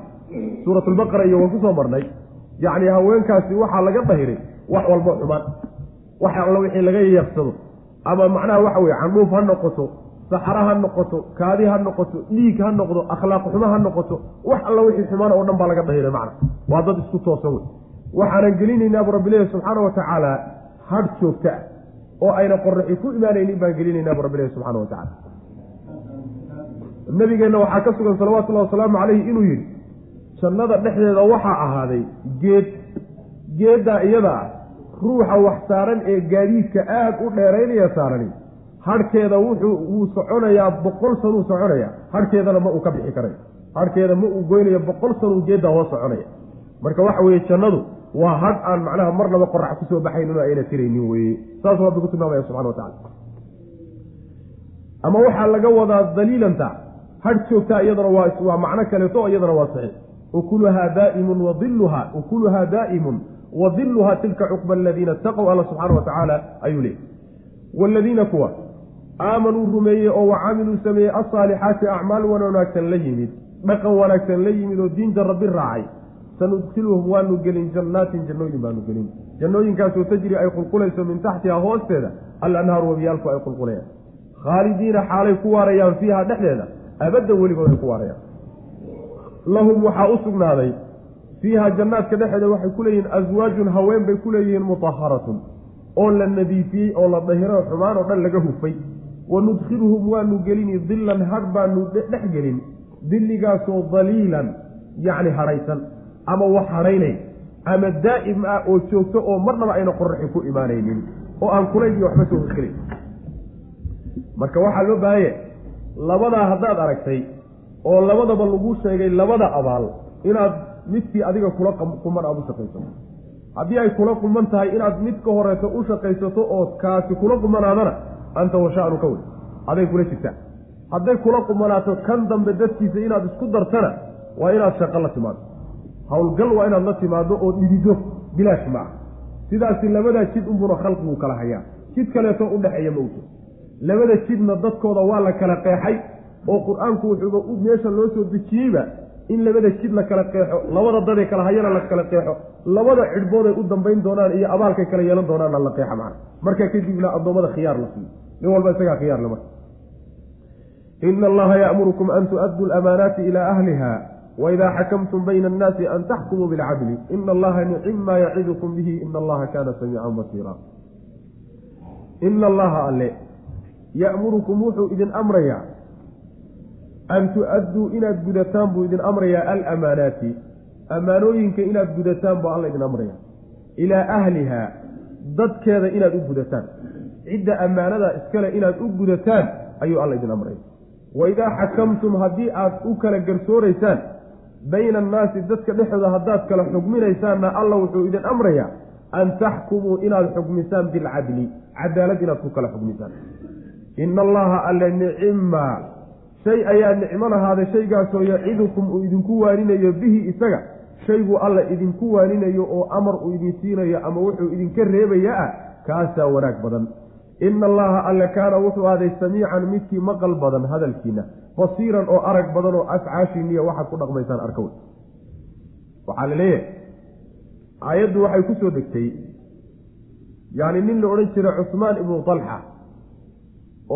suurat albaqara iyo waan ku soo marnay. Yacni haweenkaasi waxaa laga dahiray wax walbo xumaan. Wax alla wixii laga yeeqsado ama macnaha waxa weye candhuuf ha noqoto saxara ha noqoto kaadi ha noqoto dhiig ha noqdo akhlaaq xumo ha noqoto wax alla wixii xumaan oo dhan baa laga dahiray macna. Waa dad isku toosan wey. Waxaanan gelinaynaa bu rabbilehi subxaana wa tacaala hadh joogta ah oo ayna qoraxi ku imaanaynin baan gelinaynaa bu rabbilehi subxana wa tacala nabigeenna waxaa ka sugan salawatullahi wasalaamu calayhi inuu yidhi jannada dhexdeeda waxaa ahaaday geed. Geeddaa iyada ah ruuxa wax saaran ee gaadiidka aada u dheeraynaya saarani hadhkeeda wuxuu wuu soconayaa boqol sanuu soconaya. Hadhkeedana ma uu ka bixi karayo hadhkeeda ma uu goynayo boqol sanuu geeddaa hoos soconaya. Marka waxa weeye jannadu waa hadh aan macnaha marnaba qorax ku soo baxaynin oo ayna tiraynin weye saasuu rabbi ku tilmaamaya subxana wa tacala ama waxaa laga wadaa daliilanta. Hadh joogtaa iyadana waa macno kaleeto iyadana waa saxiix. Ukuluhaa daa'imun wadiluhaa ukuluhaa daa'imun wadiluhaa tilka cuqba aladiina itaqow alla subxaana wa tacaala ayuu leeyay waaladiina kuwa aamanuu rumeeyey oo wa camiluu sameeyey alsaalixaati acmaal wanaagsan la yimid dhaqan wanaagsan la yimid oo diinta rabbi raacay sanudkiluhum waanu gelin jannaatin jannooyin baanu gelin jannooyinkaasoo tajri ay qulqulayso min taxtiha hoosteeda alanhaaru wabiyaalku ay qulqulayaan khaalidiina xaalay ku waarayaan fiiha dhexdeeda abaddan weligood ay ku waarayaan lahum waxaa u sugnaaday fiiha jannaadka dhexeeda waxay ku leeyihiin aswaajun haween bay ku leeyihiin mutaharatun oo la nadiifiyey oo la dahiro xumaan oo dhan laga hufay wa nudkhiluhum waanu gelini dillan hadh baanu dhex gelin. Dilligaasoo daliilan yacni hadhaysan ama wax hadhaynay ama daa'im ah oo joogto oo marnaba ayna qoraxi ku imaanaynin oo aan kulaygiyo waxba soo hosgelay marka waxaa loo baahanya labadaa haddaad aragtay oo labadaba lagu sheegay labada abaal inaad midkii adiga kula quman aada u shaqaysato. Haddii ay kula quman tahay inaad mid ka horeeto u shaqaysato oo kaasi kula qumanaadana anta washa-anu ka wey. Aday kula jirtaa hadday kula qumanaato kan dambe dadkiisa inaad isku dartana waa inaad shaqo la timaado. Howlgal waa inaad la timaado oo dhidido bilaash ma ah sidaasi labadaa jid unbuna khalqigu kala hayaa. Jid kaleeto udhexeeya ma uto labada jidna dadkooda waa la kala qeexay oo qur'aanku wuxuuba meesha loo soo dejiyeyba in labada jid la kala qeexo labada dadee kala hayana la kala qeexo labada cidhbooday u dambayn doonaan iyo abaalkay kala yeelan doonaanna la qeexa macna. Markaa kadibna addoommada khiyaar la siiyo nin walba isagaa khiyaarle marka ina allaha ya'murukum an tu'addu lamaanaati ilaa ahliha waidaa xakamtum bayna annaasi an taxkumuu bilcadli ina allaha nicim maa yacidukum bihi. Ina allaha kaana samiican basiira. Ina allaha alle ya'murukum wuxuu idin amrayaa an tu-adduu inaad gudataan buu idin amrayaa alamaanaati ammaanooyinka inaad gudataan buu alla idin amraya ilaa ahlihaa dadkeeda inaad u gudataan cidda ammaanada iskale inaad u gudataan ayuu alla idin amraya wa idaa xakamtum haddii aad u kala garsooraysaan bayna annaasi dadka dhexdooda haddaad kala xugminaysaanna alla wuxuu idin amrayaa an taxkumuu inaad xugmisaan bilcadli cadaalad inaad ku kala xugmisaan ina allaha alle nicima shay ayaa nicmo lahaaday shaygaasoo yacidukum uu idinku waaninayo bihi isaga. Shayguu alla idinku waaninayo oo amar uu idin siinayo ama wuxuu idinka reebaya ah kaasaa wanaag badan. Ina allaha alle kaana wuxuu ahday samiican midkii maqal badan hadalkiina. Basiiran oo arag badan oo afcaashiiniya waxaad ku dhaqmaysaan arkow waxaa la leeyahay aayaddu waxay ku soo degtay yacni nin la odhan jiray cusmaan ibnu talxa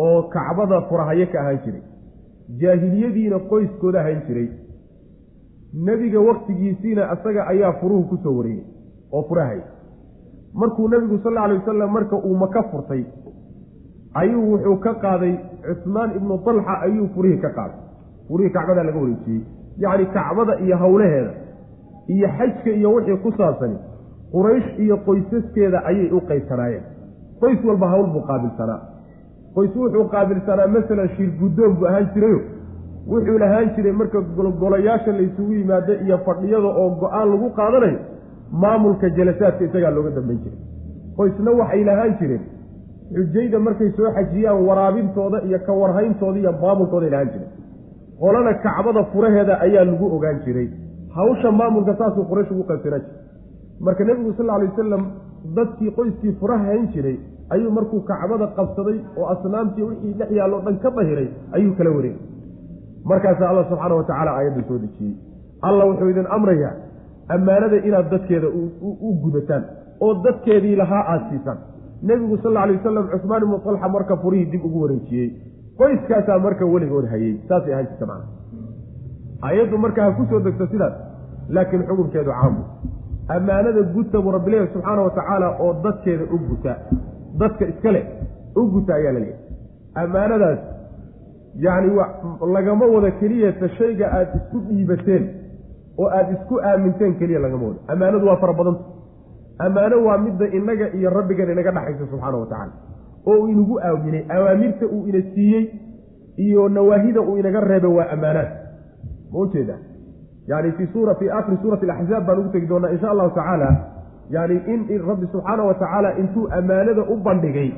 oo kacbada furahaye ka ahaan jiray jaahiliyadiina qoyskooda ahaan jiray. Nebiga waktigiisiina isaga ayaa furuhu ku soo wareeyey oo furahay. Markuu nebigu sal alla alay wasalam marka uu maka furtay ayuu wuxuu ka qaaday cusmaan ibnu talxa ayuu furihii ka qaaday. Furihii kacbadaa laga wareejiyey. Yacni kacbada iyo howlaheeda iyo xajka iyo wixii ku saabsani quraysh iyo qoysaskeeda ayay u qaybsanaayeen qoys walba hawl buu qaabilsanaa qoys wuxuu qaabilsanaa masalan shir guddoon buu ahaan jirayo. Wuxuu lahaan jiray marka golgolayaasha laysugu yimaado iyo fadhiyada oo go'aan lagu qaadanayo maamulka jalasaadka isagaa looga dambayn jiray. Qoysna waxay lahaan jireen. Xujayda markay soo xajiyaan waraabintooda iyo ka warhayntooda iyo maamulkooday lahaan jireen. Qolana kacbada furaheeda ayaa lagu ogaan jiray. Hawsha maamulka saasuu quraysh ugu qaybsanaa jiray. Marka nebigu sal alay wasalam dadkii qoyskii furaha hayn jiray ayuu markuu kacbada qabsaday oo asnaamtii wixii dhex yaallo dhan ka dahiray ayuu kala wareegay. Markaasaa alla subxaana wa tacaala aayadda soo dejiyey. Alla wuxuu idin amrayaa ammaanada inaad dadkeeda u gudataan oo dadkeedii lahaa aada siisaan. Nebigu sal alay wasalam cusmaan ibnu talxa marka furihii dib ugu wareejiyey qoyskaasaa marka weligood hayey saasay ahaan jirta macana aayaddu marka ha ku soo degto sidaas laakiin xukunkeedu caamu. Ammaanada guta buu rabbileeyahy subxaana wa tacaala oo dadkeeda u guta dadka iska leh u guta ayaa la leeyahy ammaanadaas yacni lagama wada keliyata shayga aada isku dhiibateen oo aada isku aaminteen keliya lagama wado ammaanadu waa fara badanta ammaano waa midda inaga iyo rabbigan inaga dhexaysa subxaana wa tacaala. Oo uu inagu aaminay awaamirta uu ina siiyey iyo nawaahida uu inaga reebay waa ammaanaad ma ujeeda yani fii suura fii aakhiri suurati alaxzaab baan ugu tegi doonaa insha allahu tacaala yacni in rabbi subxaana wa tacaala intuu ammaanada u bandhigay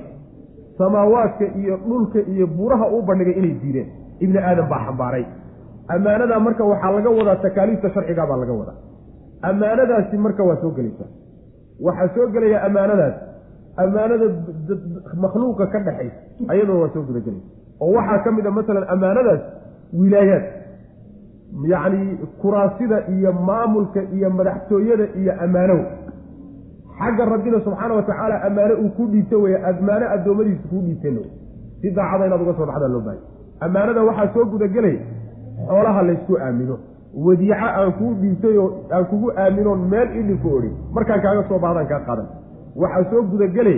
samaawaadka iyo dhulka iyo buraha u bandhigay inay diideen ibni aadam baa xambaaray. Ammaanadaa marka waxaa laga wadaa takaaliifta sharcigaa baa laga wadaa. Ammaanadaasi marka waa soo gelaysaa waxaa soo gelaya ammaanadaas ammaanada makhluuqa ka dhexaysa ayadoo waa soo gudagelaysa oo waxaa ka mid a masalan ammaanadaas wilaayaad. Yacni kuraasida iyo maamulka iyo madaxtooyada iyo ammaanow xagga rabbina subxaana wa tacaala ammaano uu ku dhiibto weye ammaano addoommadiisa kuu dhiibteen si daacada inaad uga soo baxdaa loo bahay ammaanada waxaa soo gudagelay xoolaha laysku aamino. Wadiico aan kuu dhiibtay oo aan kugu aaminoon meel idinku odhi markaan kaaga soo baxdaan kaa qaadan. Waxaa soo gudagele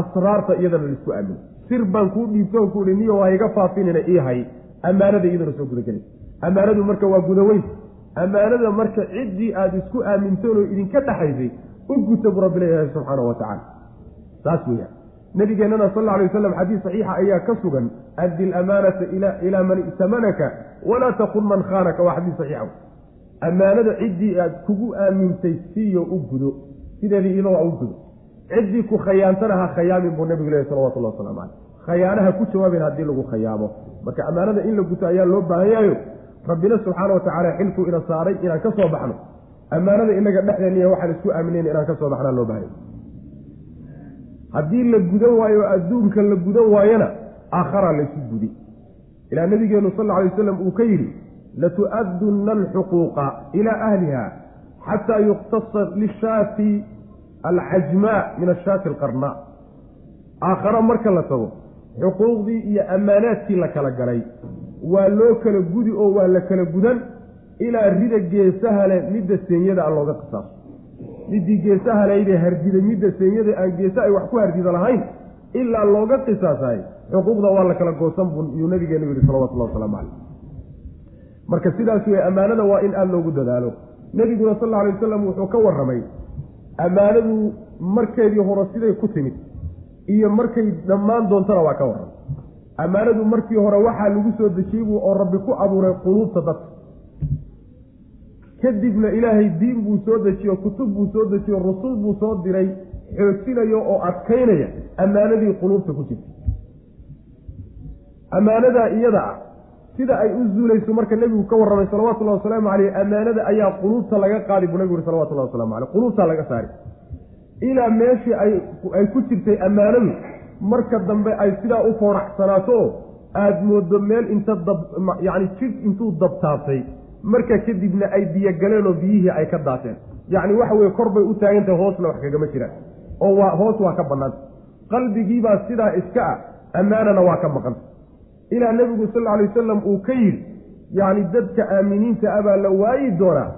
asraarta iyadana la isku aamino. Sir baan kuu dhiibto on ku ihi niyo waa iga faafinina ii hay. Ammaanada iyadana soo gudagelay. Ammaanadu marka waa gudaweyn ammaanada marka ciddii aada isku aaminteen oo idinka dhexaysay u guta buu rabbi leeyahay subxaana wa tacaala saas weeyaan nabigeennana sal alay wasalam xadiis saxiixa ayaa ka sugan addi lamaanata ilaa man i'tamanaka walaa takun man khaanaka waa xadiis saxiixa ammaanada ciddii aad kugu aamintay siiyo u gudo sideedii iyadoo waa u gudo. Ciddii ku khayaantana ha khayaamin buu nabigu leeyahy salawatullahi waslamu caleyh khayaanaha ku jawaaben haddii lagu khayaamo. Marka ammaanada in la guto ayaa loo baahan yahayo rabbina subxaana wa tacaala xilkuu ina saaray inaan ka soo baxno ammaanada inaga dhexdeeniya waxaan isku aaminayna inaan ka soo baxnaa loo baahanya haddii la gudan waayo adduunka la gudan waayona aakharaa laysu gudi. Ilaa nabigeenu sal alay wasalam uu ka yidhi latu'addunna alxuquuqa ilaa ahliha xataa yuktasa lishaati alcajmaa min ashaati alqarnaa aakharo marka la tago xuquuqdii iyo ammaanaadkii la kala galay. Waa loo kala gudi oo waa la kala gudan ilaa rida geesaha leh midda seenyada a looga qisaaso midii geesaha leydee hardiday midda seenyada aan geesa ay wax ku hardida lahayn ilaa looga qisaasahay xuquuqda waa la kala goosan buu yuu nabigeenu yihi salawatullahi wasalaamu caleyh marka sidaas wey ammaanada waa in aada loogu dadaalo. Nebiguna sal alla alay wasalam wuxuu ka warramay ammaanadu markeedii hore siday ku timid iyo markay dhammaan doontana waa ka warramay. Ammaanadu markii hore waxaa lagu soo dejiyey buu oo rabbi ku abuuray quluubta dadka kadibna ilaahay diin buu soo dejiyo kutub buu soo dejiyo rusul buu soo diray xoojinayo oo adkaynaya ammaanadii quluubta ku jirta ammaanadaa iyada ah sida ay u zuulayso marka nebigu ka warramay salawatullahi wasalaamu caleyh ammaanada ayaa quluubta laga qaadi buu nebigu yuri salawatullahi waslamu caleyh quluubtaa laga saari. Ilaa meeshii ay ay ku jirtay ammaanadu marka dambe ay sidaa u fooraxsanaato oo aada moodo meel inta dab yacni jid intuu dabtaabtay marka kadibna ay biyo galeen oo biyihii ay ka daateen. Yacni waxa weye kor bay u taagantahay hoosna wax kagama jiraan. Oo waa hoos waa ka bannaanta qalbigiibaa sidaa iska ah ammaanana waa ka maqan. Ilaa nebigu sal alay wasalam uu ka yidhi yacni dadka aaminiinta ah baa la waayi doonaa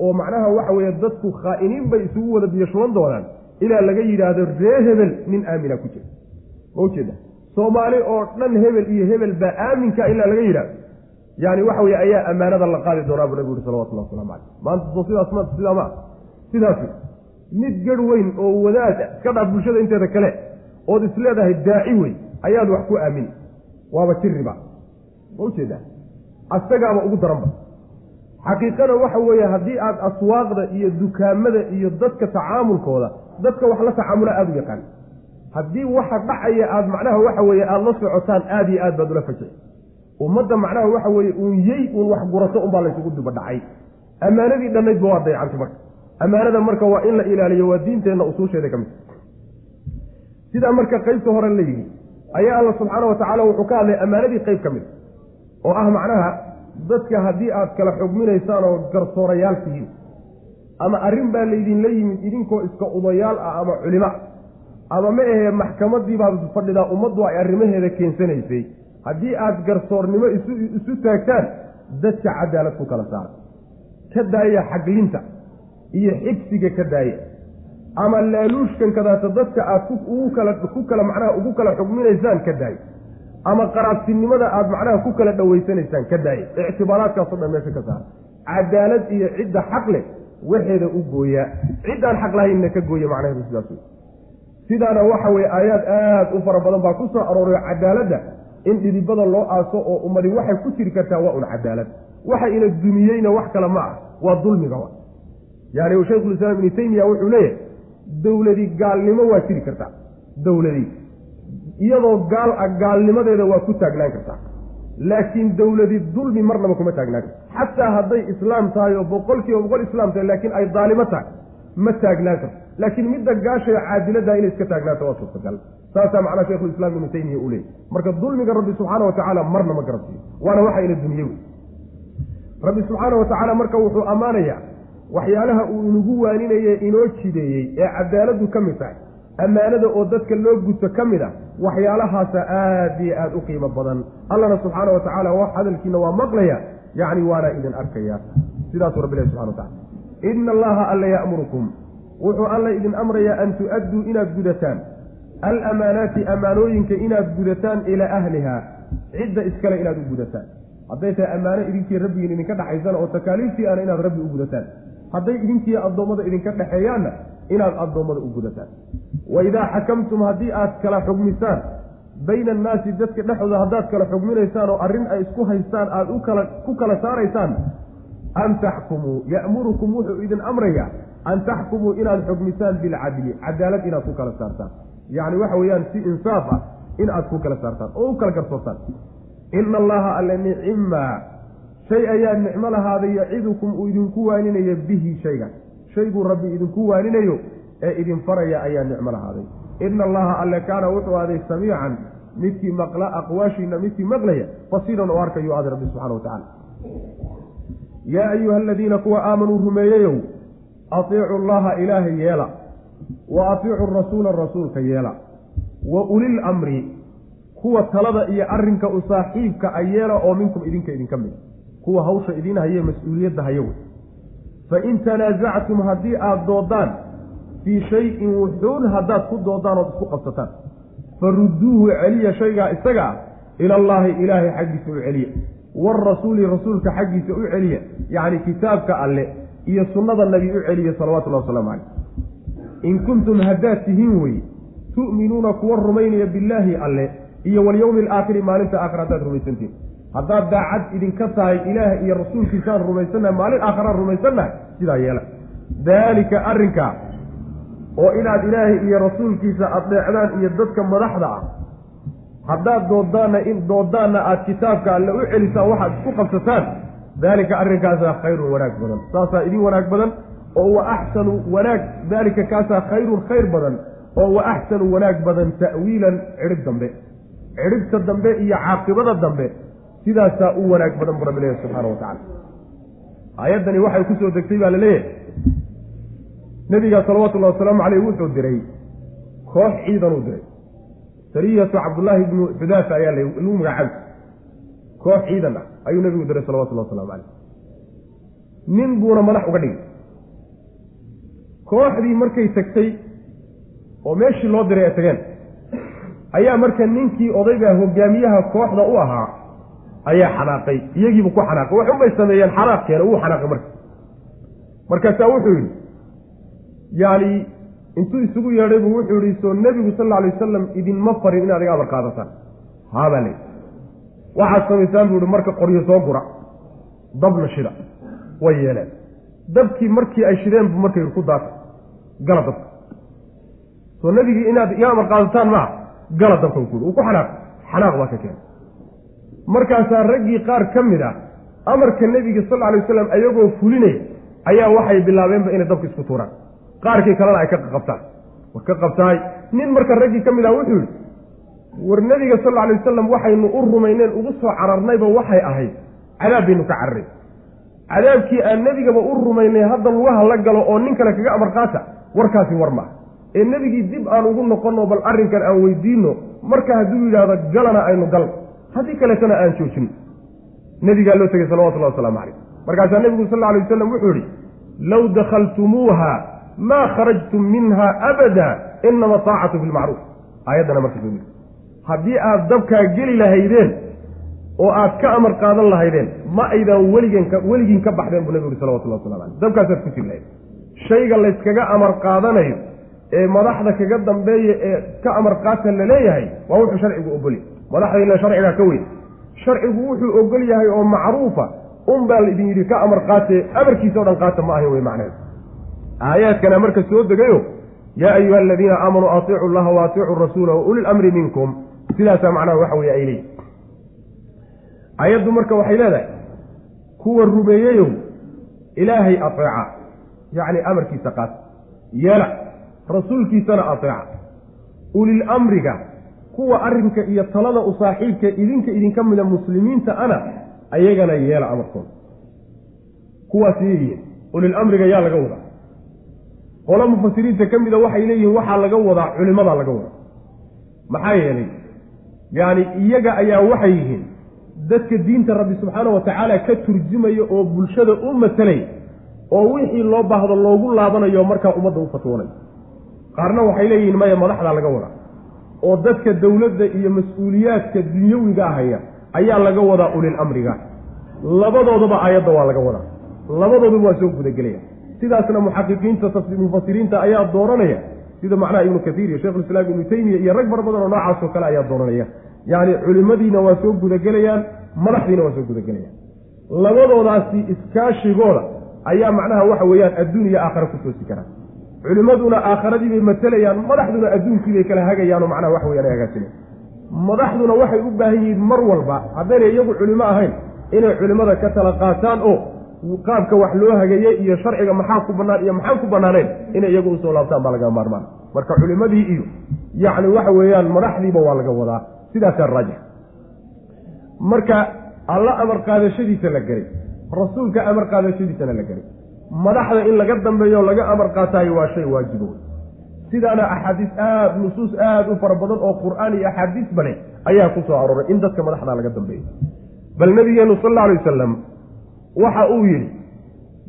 oo macnaha waxa weeye dadku khaa'iniin bay isugu wada biyashuban doonaan ilaa laga yidhaahdo ree hebel nin aamina ku jira. Ma ujeeda soomaali oo dhan hebel iyo hebel baa aaminka ilaa laga yidhahdo yani waxa weye ayaa ammaanada la qaadi doonaa buu nabigu yuri salawatullah waslamu caleyh maanta soo sidaas ma sidaa maa sidaas mid garh weyn oo wadaad iska dhaaf bulshada inteeda kale ood isleedahay daaci wey ayaad wax ku aamini waaba jiriba ma u jeedaa asagaaba ugu daranba xaqiiqada waxa weeye haddii aad aswaaqda iyo dukaamada iyo dadka tacaamulkooda dadka wax la tacaamula aada u yaqaan. Haddii waxa dhacaya aada macnaha waxa weeye aada la socotaan aada iyo aad baad ula fajici ummadda macnaha waxa weeye uun yey uun wax gurato unbaa laysugu duba dhacay. Ammaanadii dhannaydba waa dayacantay marka. Ammaanada marka waa in la ilaaliyo waa diinteenna usuusheeda ka mid sidaa marka qeybta hore la yidhi ayaa alla subxaana wa tacaala wuxuu ka hadlay ammaanadii qeyb ka mid oo ah macnaha dadka haddii aad kala xugminaysaan oo garsoorayaal tihiin ama arrin baa laydinla yimid idinkoo iska udayaal ah ama culimo ama ma ahee maxkamadii baad fadhidaa ummaddu ay arrimaheeda keensanaysay haddii aada garsoornimo isu isu taagtaan dadka cadaalad ku kala saara ka daaya xaglinta iyo xigsiga ka daaya. Ama laaluushkan kadaata dadka aad ugu kala ku kala macnaha ugu kala xugminaysaan ka daaya. Ama qaraabtinimada aada macnaha ku kala dhaweysanaysaan ka daaya. Ictibaaraadkaasoo dhan meesha ka saara cadaalad iyo cidda xaq leh waxeeda u gooyaa. Ciddaan xaq lahaynna ka gooya macnaheedu sidaas sidaana waxa weye aayaad aada u fara badan baa ku soo arooray cadaaladda in dhidibada loo aaso oo ummadi waxay ku jiri kartaa waa un cadaalad. Waxa ina dumiyeyna wax kale ma ah waa dulmiga yani shaykhulislaam ibnu taymiya wuxuu leeyahay dowladi gaalnimo waa jiri kartaa dowladi. Iyadoo gaal ah gaalnimadeeda waa ku taagnaan kartaa laakiin dowladi dulmi marnaba kuma taagnaan karto xataa hadday islaam tahay oo boqol kiiba boqol islaam tahay laakiin ay daalimo tahay ma taagnaan karto laakiin midda gaashayo caadiladaa inay iska taagnaato waa suurtagal. Saasaa macnaa sheikhulislaam ibnu taymiya uu leeyay marka dulmiga rabbi subxaana wa tacaala marna ma garabsiiyo waana waxa ina dunye wey rabbi subxaana wa tacaala marka wuxuu ammaanayaa waxyaalaha uu inagu waaninaye inoo jideeyey ee cadaaladdu ka mid tahay ammaanada oo dadka loo guto ka mid a waxyaalahaasa aada iyo aada u qiimo badan. Allana subxaana wa tacaala wax hadalkiina waa maqlaya yacni waana idin arkaya sidaasuu rabbi ilahi subxana wa tacala ina allaha alla ya'murukum wuxuu alla idin amrayaa an tu'adduu inaad gudataan. Alamaanaati ammaanooyinka inaad gudataan ilaa ahliha cidda iskale inaad u gudataan. Hadday tahay ammaano idinkii rabbigiin idinka dhexaysana oo takaaliiftii ana inaad rabbi u gudataan. Hadday idinkii addoommada idinka dhexeeyaanna inaad addoommada u gudataan. Wa idaa xakamtum haddii aad kala xugmisaan bayna annaasi dadka dhexdooda haddaad kala xugminaysaan oo arrin ay isku haystaan aada u kala ku kala saaraysaan an taxkumuu ya'murukum wuxuu idin amrayaa an taxkumuu inaad xugmisaan bilcadli cadaalad inaad ku kala saartaan yacni waxa weeyaan si insaaf ah in aad ku kala saartaan oo u kala garsoortaan ina allaha alle nicima shay ayaa nicmo lahaaday yacidukum uu idinku waaninayo bihi shayga shayguu rabbi idinku waaninayo ee idin faraya ayaa nicmo lahaaday ina allaha alle kaana wuxuu aaday samiican midkii maqla aqwaashiina midkii maqlaya basiiran oo arkayuu aaday rabbi subxana wa tacala yaa ayuha aladiina kuwa aamanuu rumeeyeyow atiicu allaha ilaahay yeela wa atiicu rasuula rasuulka yeela wa ulil amri kuwa talada iyo arrinka u saaxiibka a yeela oo minkum idinka idinka mid kuwa hawsha idiin haye mas'uuliyadda haya wey fa in tanaasactum haddii aada doodaan fii shayin wuxuun haddaad ku doodaan ood isku qabsataan farudduuhu celiya shaygaa isaga ah ilallaahi ilaahay xaggiisa u celiya waarasuuli rasuulka xaggiisa u celiya yacni kitaabka alle iyo sunnada nabi u celiya salawatullahi wasalaamu caleyh in kuntum haddaad tihiin weye tu'minuuna kuwa rumaynaya billaahi alle iyo walyowmi alaakhiri maalinta aakhir haddaad rumaysantihin haddaad daacad idinka tahay ilaah iyo rasuulkiisaan rumaysannahay maalin aakharaan rumaysannahay sidaa yeela. Daalika arrinkaa oo inaad ilaahay iyo rasuulkiisa adeecdaan iyo dadka madaxda ah haddaad doodaanna in doodaanna aad kitaabka alle u celisaan waxaad isku qabsataan daalika arrinkaasaa khayrun wanaag badan. Saasaa idin wanaag badan oo wa axsanu wanaag. Daalika kaasaa khayrun khayr badan oo wa axsanu wanaag badan ta'wiilan cidhib dambe. Cidhibta dambe iyo caaqibada dambe sidaasaa u wanaag badan bu rabbi leeyahy subxaana wa tacala aayaddani waxay ku soo degtay baa la leeyahay. Nebiga salawatullahi wasalaamu caleyh wuxuu diray koox ciidan uu diray. Sariyatu cabdullaahi ibnu xudaafa ayaa lagu magacaabi koox ciidan ah ayuu nebigu diray salawatullahi waslamu caleyh. Nin buuna madax uga dhigay. Kooxdii markay tagtay oo meeshii loo diray ay tageen ayaa marka ninkii odayga hogaamiyaha kooxda u ahaa ayaa xanaaqay. Iyagiibu ku xanaaqay. Waxunbay sameeyeen xanaaqkeena wuu xanaaqay marka. Markaasaa wuxuu yidhi yaani intuu isugu yeedhay buu wuxuu yihi soo nebigu sal alla alay wasalam idinma farin inaad iga amar qaadataan haabaa le waxaad samaysaan buu ihi marka qoryo soo gura dabna shida. Way yeeleen. Dabkii markii ay shideen buu marka yidhi ku daata gala dabka. Soo nebigii inaad iga amar qaadataan maa gala dabka ku uu ku xanaaq xanaaq baa ka keenay. Markaasaa raggii qaar ka mid ah amarka nebiga sal alay wasalam ayagoo fulinaya ayaa waxay bilaabeenba inay dabka isku tuuraan. Qaarkii kalena ay ka qabtaan. War ka qabtaay nin marka raggii ka mid ah wuxuu yidhi war nebiga sal alay wasalam waxaynu u rumayneen ugu soo cararnayba waxay ahayd cadaab baynu ka cararay cadaabkii aan nebigaba u rumaynay hadda lugaha la galo oo nin kale kaga amar qaata warkaasi war maaha ee nebigii dib aan ugu noqonno bal arrinkan aan weydiinno marka hadduu yidhaahdo galana aynu gal. Haddii kaleetana aan joojin. Nebigaa loo tegey salawatullahi wasalaamu calayh. Markaasaa nebigu sal alla alay wasalam wuxuu yidhi low dakhaltumuuha maa kharajtum minha abada inama taacatu fi lmacruuf aayaddana marka haddii aad dabkaa geli lahaydeen oo aad ka amar qaadan lahaydeen ma aydan weligen weligiin ka baxdeen buu nebigu yuri salawatullah waslamu caleyh dabkaasaad ku jiri lahayd. Shayga layskaga amar qaadanayo ee madaxda kaga dambeeya ee ka amar qaata la leeyahay waa wuxuu sharcigu ogolya madaxdayna sharcigaa ka weyn. Sharcigu wuxuu ogol yahay oo macruufa. Un baa la idin yidhi ka amar qaatee amarkiisa o dhan qaata ma ahayn wey macneheed aayaadkana marka soo degayo yaa ayuha aladiina aamanuu atiicu llaha wa atiicu rasuula wa uli lamri minkum sidaasaa macnaha waxa weye ay leeyihi ayaddu marka waxay leedahay kuwa rumeeyeyow ilaahay ateeca yacni amarkiisa qaat yeela rasuulkiisana ateeca ulil amriga kuwa arrinka iyo talada u saaxiibka idinka idinka mida muslimiinta ana ayagana yeela amarkooda kuwaas yeeyihiin ulil amriga yaa laga wadaa. Qolo mufasiriinta ka mida waxay leeyihiin waxaa laga wadaa culimadaa laga wadaa. Maxaa yeelay yacni iyaga ayaa waxay yihiin dadka diinta rabbi subxaana wa tacaala ka turjumaya oo bulshada u matalay oo wixii loo baahdo loogu laabanayo markaa ummadda u fatwoonayo qaarna waxay leeyihiin maya madaxdaa laga wadaa. Oo dadka dowladda iyo mas'uuliyaadka dunyawiga ahaya ayaa laga wadaa ulil amriga. Labadoodaba aayadda waa laga wadaa. Labadooduba waa soo gudagelaya. Sidaasna muxaqiqiinta mufasiriinta ayaa dooranaya sida macnaha ibnu katiir iyo sheikhulislaam ibnu teymiya iyo rag fara badan oo noocaas oo kale ayaa dooranaya yacni culimadiina waa soo gudagelayaan madaxdiina waa soo gudagelayaan. Labadoodaasi iskaashigooda ayaa macnaha waxa weeyaan adduun iyo aakhare ku toosi karaa culimmaduna aakharadii bay matelayaan madaxduna adduunkii bay kala hagayaanoo macnaha waxa weyaan ay hagaagsaneen madaxduna waxay u baahan yihiin mar walba haddaynay iyagu culimo ahayn inay culimmada ka tala qaataan oo qaabka wax loo hageeyey iyo sharciga maxaa ku bannaan iyo maxaan ku bannaanayn inay iyagu u soo laabtaan baa laga maarmaan. Marka culimmadii iyo yacni waxa weeyaan madaxdiiba waa laga wadaa sidaasaa raajix. Marka alla amar qaadashadiisa la geray rasuulka amar qaadashadiisana la geray madaxda in laga dambeeyo laga amar qaataayo waa shay waajibo wey sidaana axaadiis aada nusuus aada u fara badan oo qur'aan iyo axaadiis bale ayaa ku soo arooray in dadka madaxda laga dambeeyo. Bal nabigeenu sal alla alay wasalam waxa uu yidhi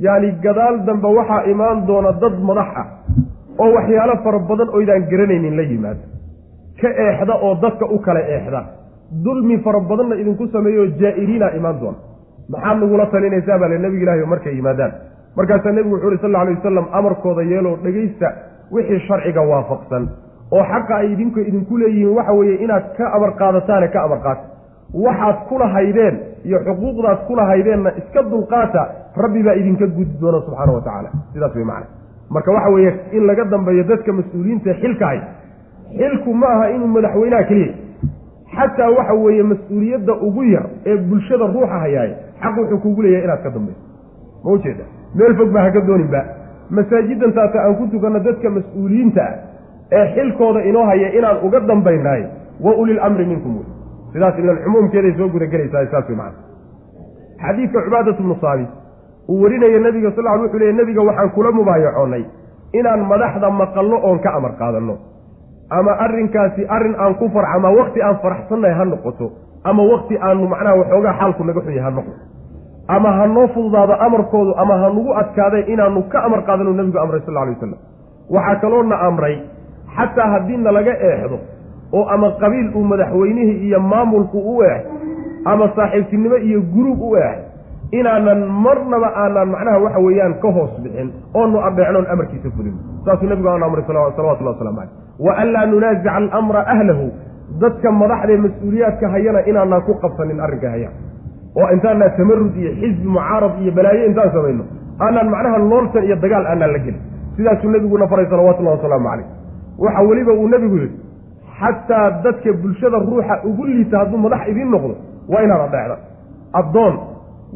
yacni gadaal dambe waxaa imaan doona dad madax ah oo waxyaalo fara badan oydaan garanaynin la yimaada ka eexda oo dadka u kala eexda. Dulmi fara badanna idinku sameeyo jaa'iriina imaan doona. Maxaad nagula talinaysaa baa le nebiga ilahi markay yimaadaan. Markaasaa nebigu wuxu uhi sal alla alay wasalam amarkooda yeeloo dhegaysta wixii sharciga waafaqsan. Oo xaqa ay idinku idinku leeyihiin waxa weeye inaad ka amar qaadataane ka amar qaata. Waxaad kula haydeen iyo xuquuqdaad kula haydeenna iska dulqaata rabbi baa idinka gudi doona subxaana wa tacaala. Sidaas way macna. Marka waxa weeye in laga dambeeyo dadka mas'uuliyiinta xilka hay xilku ma aha inuu madaxweynaha keliya. Xataa waxa weeye mas'uuliyadda ugu yar ee bulshada ruuxa hayaay xaq wuxuu kugu leeyahay inaad ka dambayso ma ujeeda meel fog baa haka dooninba masaajidan taata aan ku tukanno dadka mas'uuliyiinta ah ee xilkooda inoo haya inaan uga dambaynahay wa ulil amri minkum wey sidaas ilan cumuumkeeday soo gudagelaysaa saas way macana xadiidka cubaadatu bnu saabit uu warinaya nebiga sal l wuxuu leeyay nebiga waxaan kula mubaayacoonnay inaan madaxda maqalno oon ka amar qaadanno. Ama arrinkaasi arrin aan ku farx ama wakti aan faraxsannahay ha noqoto ama wakti aanu macnaha waxoogaa xaalku naga xun yahay ha noqoto ama ha noo fududaado amarkoodu ama ha nagu adkaadeen inaanu ka amar qaadano nebigu amray sal alay wasalam waxaa kaloona amray xataa haddii nalaga eexdo oo ama qabiil uu madaxweynihii iyo maamulku u eex ama saaxiibtinimo iyo guruub u eex inaanan marnaba aanan macnaha waxa weeyaan ka hoos bixin oonu adeecnoon amarkiisa fulin. Saasuu nebigu aan amray salawatullahi waslamu caleyh wa an laa nunaasica alamra ahlahu. Dadka madaxdae mas'uuliyaadka hayana inaanaan ku qabsanin arrinka hayaan oo intaanaan tamarud iyo xisbi mucaarad iyo balaayo intaan samayno. Aanaan macnaha looltan iyo dagaal aanaan la gelin. Sidaasuu nebiguna faray salawatullahi wasalaamu caleyh waxa weliba uu nebigu yidhi xataa dadka bulshada ruuxa ugu liita hadduu madax idiin noqdo waa inaad adeecda addoon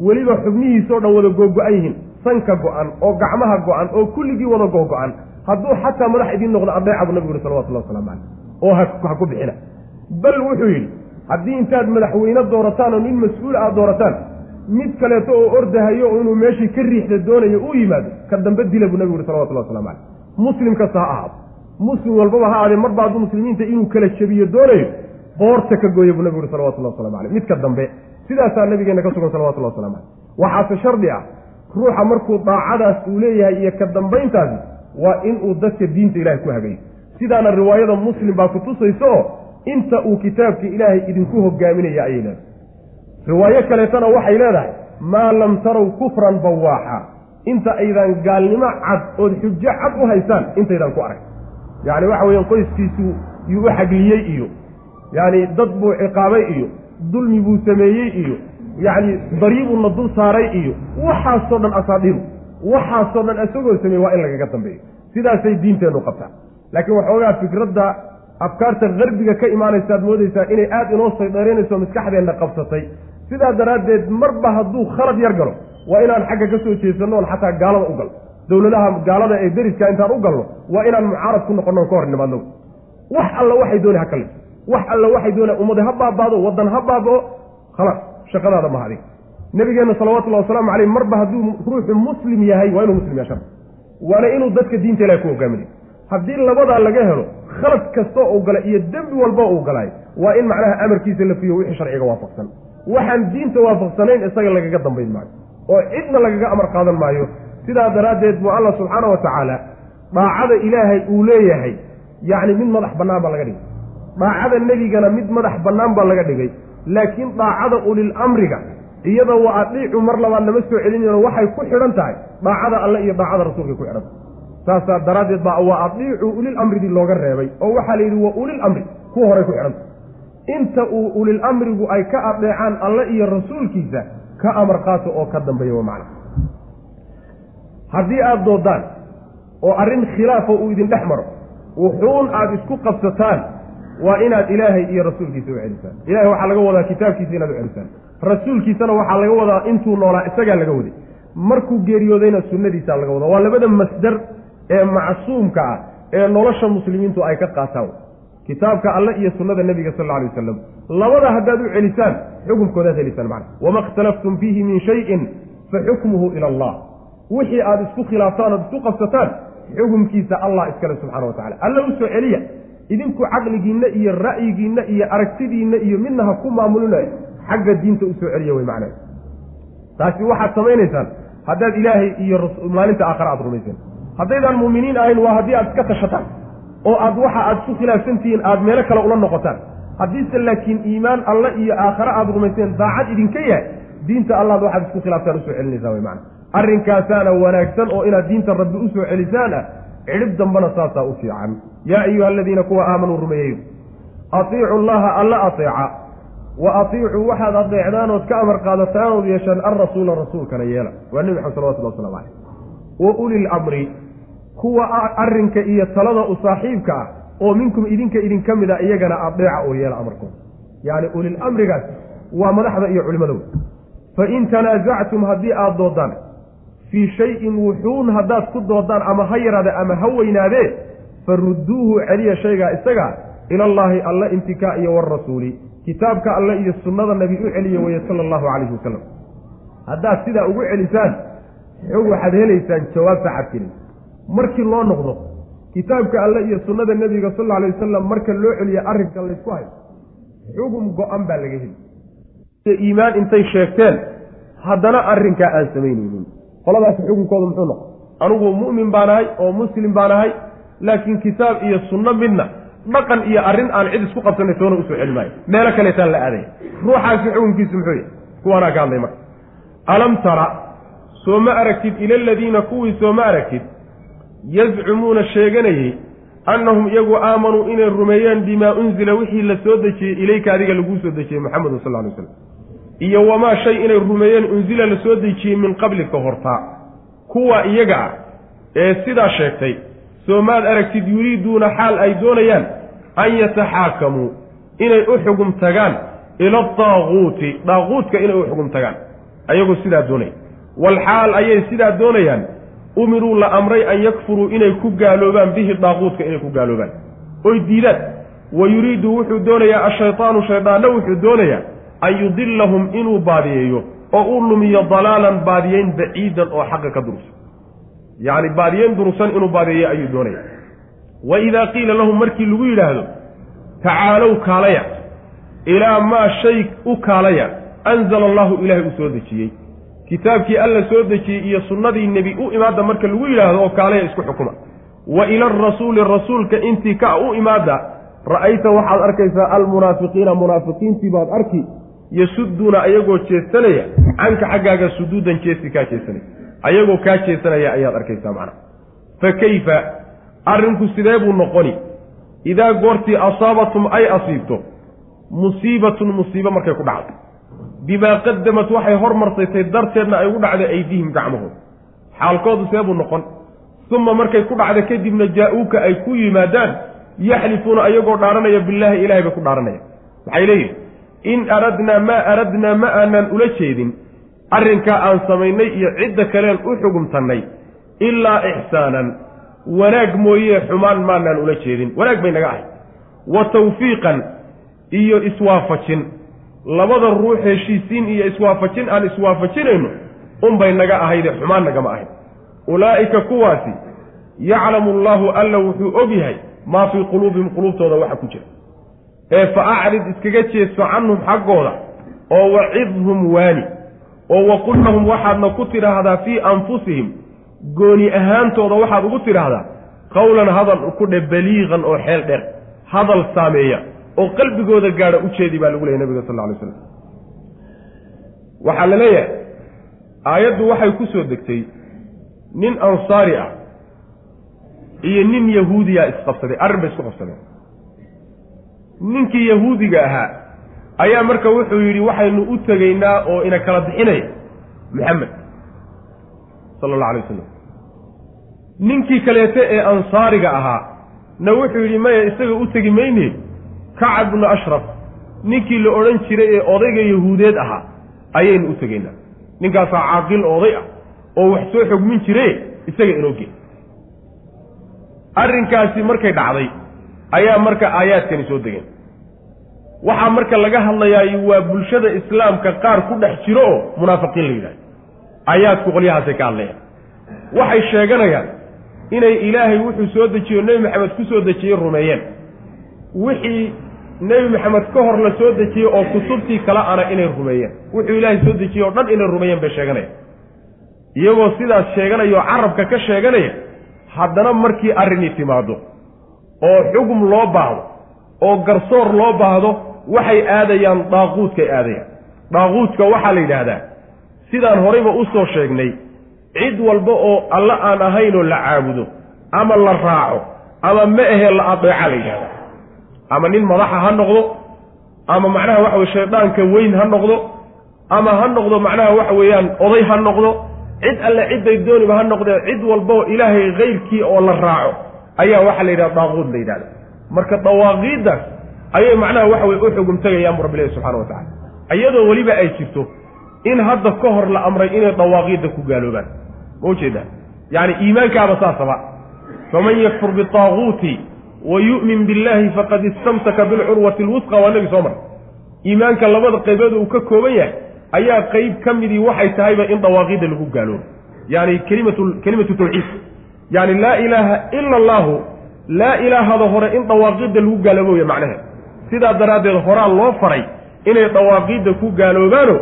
weliba xubnihiisoo dhan wada googo-an yihiin sanka go-an oo gacmaha go-an oo kulligii wada googo-an hadduu xataa madax idiin noqdo adeeca buu nabigu yihi salawatullahi waslamu caleyh oo ha ku bixina bal wuxuu yidhi haddii intaad madaxweyne doorataan oo nin mas'uul aad doorataan mid kaleeto oo ordahayo oo inuu meeshii ka riixda doonayo uu yimaado ka dambe dila buu nabigu yihi salawatullahi waslamu caleyh muslim kasta ha ahaado muslim walbaba ha aadee marba hadduu muslimiinta inuu kala jabiyo doonayo boorta ka gooya buu nabigu yihi salawatullahi waslamu caleyh midka dambe sidaasaa nabigeena ka sugan salawatullahi waslamu caleyh waxaase shardi ah ruuxa markuu daacadaas uu leeyahay iyo ka dambayntaasi waa inuu dadka diinta ilahay ku hagayo sidaana riwaayada muslim baa kutusaysa oo inta uu kitaabka ilaahay idinku hogaaminaya ayay leedahay. Riwaayo kaleetana waxay leedahay maa lam tarow kufran bawaaxa. Inta aydan gaalnimo cad ood xujo cad u haysaan intaydan ku arag yacni waxa weeyaan qoyskiisu yuu u xagliyey iyo yacni dad buu ciqaabay iyo dulmi buu sameeyey iyo yacni dariibuuna dul saaray iyo waxaasoo dhan asaadhiru waxaasoo dhan isagoo sameeyey waa in lagaga dambeeyo sidaasay diinteennu qabtaa. Laakiin waxoogaa fikradda afkaarta qarbiga ka imaanaysaad moodaysaa inay aada inoo saydareynayso maskaxdeenna qabsatay. Sidaa daraaddeed marba hadduu khalad yar galo waa inaan xagga ka soo jeesanno oon xataa gaalada u galno dowladaha gaalada ee deriska intaan u galno waa inaan mucaarad ku noqonno ka hor nimaadno wax alla waxay doonay ha kale. Wax alla waxay doonay ummadi ha baabaado waddan ha baabao khalaas shaqadaada maha adig nabigeenna salawatullahi wasalaamu caleyh marba hadduu ruuxu muslim yahay waa inuu muslim yahay waana inuu dadka diinta ilahi ku hogaaminayo haddii labadaa laga helo khalad kastoo uu galay iyo dembi walba uu galay waa in macnaha amarkiisa la fiyo wixii sharciga waafaqsan. Waxaan diinta waafaqsanayn isaga lagaga dambayn maayo. Oo cidna lagaga amar qaadan maayo sidaa daraaddeed buu allah subxaana wa tacaala daacada ilaahay uu leeyahay yacni mid madax bannaan baa laga dhigay. Daacada nebigana mid madax bannaan baa laga dhigay. Laakiin daacada ulil amriga iyada waa adiicu mar labaad lama soo celinayno waxay ku xidhan tahay daacada alle iyo daacada rasuulkay ku xidhan. Tahay saasaa daraaddeed baa waa adiicu ulil amridii looga reebay oo waxaa la yidhi waa ulil amri kuwa horay ku xidhan. Tahay inta uu ulil amrigu ay ka adeecaan alle iyo rasuulkiisa ka amar qaato oo ka dambeeya waa macna haddii aada doodaan oo arrin khilaafa uu idin dhex maro wuxuun aada isku qabsataan waa inaad ilaahay iyo rasuulkiisa u celisaan. Ilahay waxaa laga wadaa kitaabkiisa inaad u celisaan. Rasuulkiisana waxaa laga wadaa intuu noolaa isagaa laga waday. Markuu geeriyoodayna sunnadiisaa laga wadaa. Waa labada masdar ee macsuumka ah ee nolosha muslimiintu ay ka qaataan. Kitaabka alle iyo sunnada nebiga sal alla alay wasalam labada haddaad u celisaan xukumkoodaad helisaan macna wama ikhtalaftum fiihi min shayin fa xukmuhu ila allah wixii aada isku khilaaftaan ood isku qabsataan xukumkiisa allah iskale subxana wa tacala alla u soo celiya idinku caqligiinna iyo ra'yigiinna iyo aragtidiinna iyo midna ha ku maamulinayo xagga diinta u soo celiya wey macnaha. Taasi waxaad samaynaysaan haddaad ilaahay iyo maalinta aakhare aada rumayseen. Haddaydaan muuminiin ahayn waa haddii aad iska tashataan oo aad waxa aad isku khilaafsantihiin aad meelo kale ula noqotaan. Haddiise laakiin iimaan alle iyo aakhare aada rumayseen daacad idinka yahay diinta allaad waxaad isku khilaaftaan u soo celinaysaa wey macana arrinkaasaana wanaagsan oo inaad diinta rabbi u soo celisaan ah cidhib dambana saasaa u fiican. Yaa ayuha aladiina kuwa aamanuu rumeeyeyo atiicu llaha alla ateeca wa atiicuu waxaad adeecdaan ood ka amar qaadataan ood yeeshaan alrasuula rasuulkana yeela. Waa nebi maxamed salawatullah waslamu caleyh wa ulil amri kuwa arrinka iyo talada u saaxiibka ah oo minkum idinka idinka mid a iyagana adeeca oo yeela amarkooda. Yacni ulil amrigaas waa madaxda iyo culimmada wey fain tanaasactum haddii aada doodaan fii shayin wuxuun haddaad ku doodaan ama ha yaraade ama ha weynaadee farudduuhu celiya shaygaa isaga ilallaahi alle intikaa iyo warasuuli kitaabka alle iyo sunnada nabi u celiya weeye sala allahu calayhi wasalam haddaad sidaa ugu celisaan xog waxaad helaysaan jawaab saxaad kelin markii loo noqdo kitaabka alle iyo sunnada nebiga sal alla alay wasalam marka loo celiya arrinka laysku hayo xugum go-an baa laga heli. Iimaan intay sheegteen haddana arrinkaa aan samaynaynin qoladaasi xukunkooda muxuu noqon anugu mu'min baan ahay oo muslim baan ahay laakiin kitaab iyo sunno midna dhaqan iyo arrin aan cid isku qabsanay toona u soo celi maayo. Meelo kaleetaan la aadaya ruuxaasi xukunkiisu muxuu yahy kuwaanaa ka hadlay marka. Alam tara soo ma aragtid ila aladiina kuwii soo ma aragtid yazcumuuna sheeganayey annahum iyagu aamanuu inay rumeeyeen bimaa unzila wixii la soo dejiyey ilayka adiga laguu soo dejiyey moxamedun sal ly slam iyo wamaa shay inay rumeeyeen unsila la soo dejiyey min qablika hortaa kuwa iyaga ah ee sidaa sheegtay soo maad aragtid yuriiduuna xaal ay doonayaan an yataxaakamuu inay u xugum tagaan ila adaaquuti daaquudka inay u xugum tagaan. Ayagoo sidaa doonaya walxaal ayay sidaa doonayaan umiruu la amray an yakfuruu inay ku gaaloobaan bihi daaquudka inay ku gaaloobaan. Oy diidaan wa yuriidu wuxuu doonayaa ashaytaanu shaydaanna wuxuu doonayaa an yudilahum inuu baadiyeeyo oo u lumiyo dalaalan baadiyeyn baciidan oo xaqa ka dursan yacni baadiyeyn dursan inuu baadiyeeyo ayuu doonaya. Wa idaa qiila lahum markii lagu yidhaahdo tacaalow kaalaya ilaa maa shay u kaalaya anzala allahu ilaahay uu soo dejiyey. Kitaabkii alla soo dejiyey iyo sunnadii nebi u imaadda marka lagu yidhaahdo oo kaalaya isku xukuma. Wa ila arasuuli rasuulka intii ka u imaadda ra'ayta waxaad arkaysaa almunaafiqiina munaafiqiintii baad arki yasuduuna ayagoo jeesanaya canka xaggaaga suduudan jeesi kaa jeesanaya. Ayagoo kaa jeesanaya ayaad arkaysaa macnaha fa kayfa? Arrinku sidee buu noqoni? Idaa goortii asaabatum ay asiibto musiibatun musiibo markay ku dhacdo. Bimaa qadamat waxay hormarsaytay darteedna ay ugu dhacday aydiihim gacmahooda. Xaalkoodu see buu noqon? Uma markay ku dhacda kadibna jaa-uuka ay ku yimaadaan yaxlifuuna ayagoo dhaaranaya billaahi ilahay bay ku dhaaranaya waxay leeyihiin in aradnaa maa aradnaa ma aanaan ula jeedin arrinkaa aan samaynay iyo cidda kaleen u xugumtannay ilaa ixsaanan wanaag mooyee xumaan maanaan ula jeedin. Wanaag bay naga ahayd. Wa tawfiiqan iyo iswaafajin. Labada ruux heshiisiin iyo iswaafajin aan iswaafajinayno unbay naga ahayde xumaan nagama ahayd ulaa'ika kuwaasi yaclamu allaahu alla wuxuu og yahay maa fii quluubihim quluubtooda waxa ku jira ee fa acrid iskaga jeeso canhum xaggooda oo wacidhum waani oo waqul lahum waxaadna ku tidhaahdaa fii anfusihim gooni ahaantooda waxaad ugu tidhaahdaa qowlan hadal ku dhe baliiqan oo xeel dheer hadal saameeya oo qalbigooda gaadha ujeedi baa lagu leeyay nabiga sal alay slam waxaa la leeyahay aayaddu waxay ku soo degtay nin ansaari ah iyo nin yahuudiya isqabsaday arrin bay isku qabsadeen ninkii yahuudiga ahaa ayaa marka wuxuu yidhi waxaynu u tegaynaa oo ina kala bixinaya maxamed sala allahu alay wasalam ninkii kaleete ee ansaariga ahaa na wuxuu yidhi maya isaga u tegi mayne kacab bnu ashraf ninkii la odhan jiray ee odayga yahuudeed ahaa ayaynu u tegaynaa. Ninkaasaa caaqil oday ah oo wax soo xogmin jire isaga inoo gey arrinkaasi markay dhacday ayaa marka aayaadkani soo degeen. Waxaa marka laga hadlayaa waa bulshada islaamka qaar ku dhex jiro oo munaafiqiin la yidhahdo. Aayaadku qolyahaasay ka hadlayaan. Waxay sheeganayaan inay ilaahay wuxuu soo dejiyo nebi maxamed ku soo dejiyey rumeeyeen. Wixii nebi maxamed ka hor la soo dejiyey oo kutubtii kale ana inay rumeeyeen. Wuxuu ilaahay soo dejiyey oo dhan inay rumeeyeen bay sheeganayaan. Iyagoo sidaas sheeganaya oo carabka ka sheeganaya haddana markii arrini timaado oo xugum loo baahdo oo garsoor loo baahdo waxay aadayaan daaquudkay aadayaan. Daaquudka waxaa la yidhaahdaa sidaan horayba u soo sheegnay cid walba oo alle aan ahaynoo la caabudo ama la raaco ama ma ahee la adeeca la yidhahdaa ama nin madaxa ha noqdo ama macnaha waxa weye shaydaanka weyn ha noqdo ama ha noqdo macnaha waxa weeyaan oday ha noqdo cid alle cidday dooniba ha noqdee cid walbaoo ilaahay kayrkii oo la raaco ayaa waxaa la yidhaha daaquud la yidhahda marka dawaaqiiddaas ayay macnaha waxa weye u xugum tegayaan bu rabbilahi subxana wa tacala iyadoo weliba ay jirto in hadda ka hor la amray inay dawaaqiidda ku gaaloobaan. Ma u jeedaa yacni iimaankaaba saasaba. Faman yakfur bitaaguuti wa yu'min billahi faqad istamsaka bilcurwati lwusqa waa nagi soo mar iimaanka labada qaybood uu ka kooban yahay ayaa qeyb ka midii waxay tahayba in dawaaqiidda lagu gaaloobo yani kelimatu kelimatu tawxiid yani laa ilaaha ila allahu laa ilaahada hore in dawaaqiidda lagu gaaloobo wey macnaheed sidaa daraaddeed horaa loo faray inay dawaaqiidda ku gaaloobaano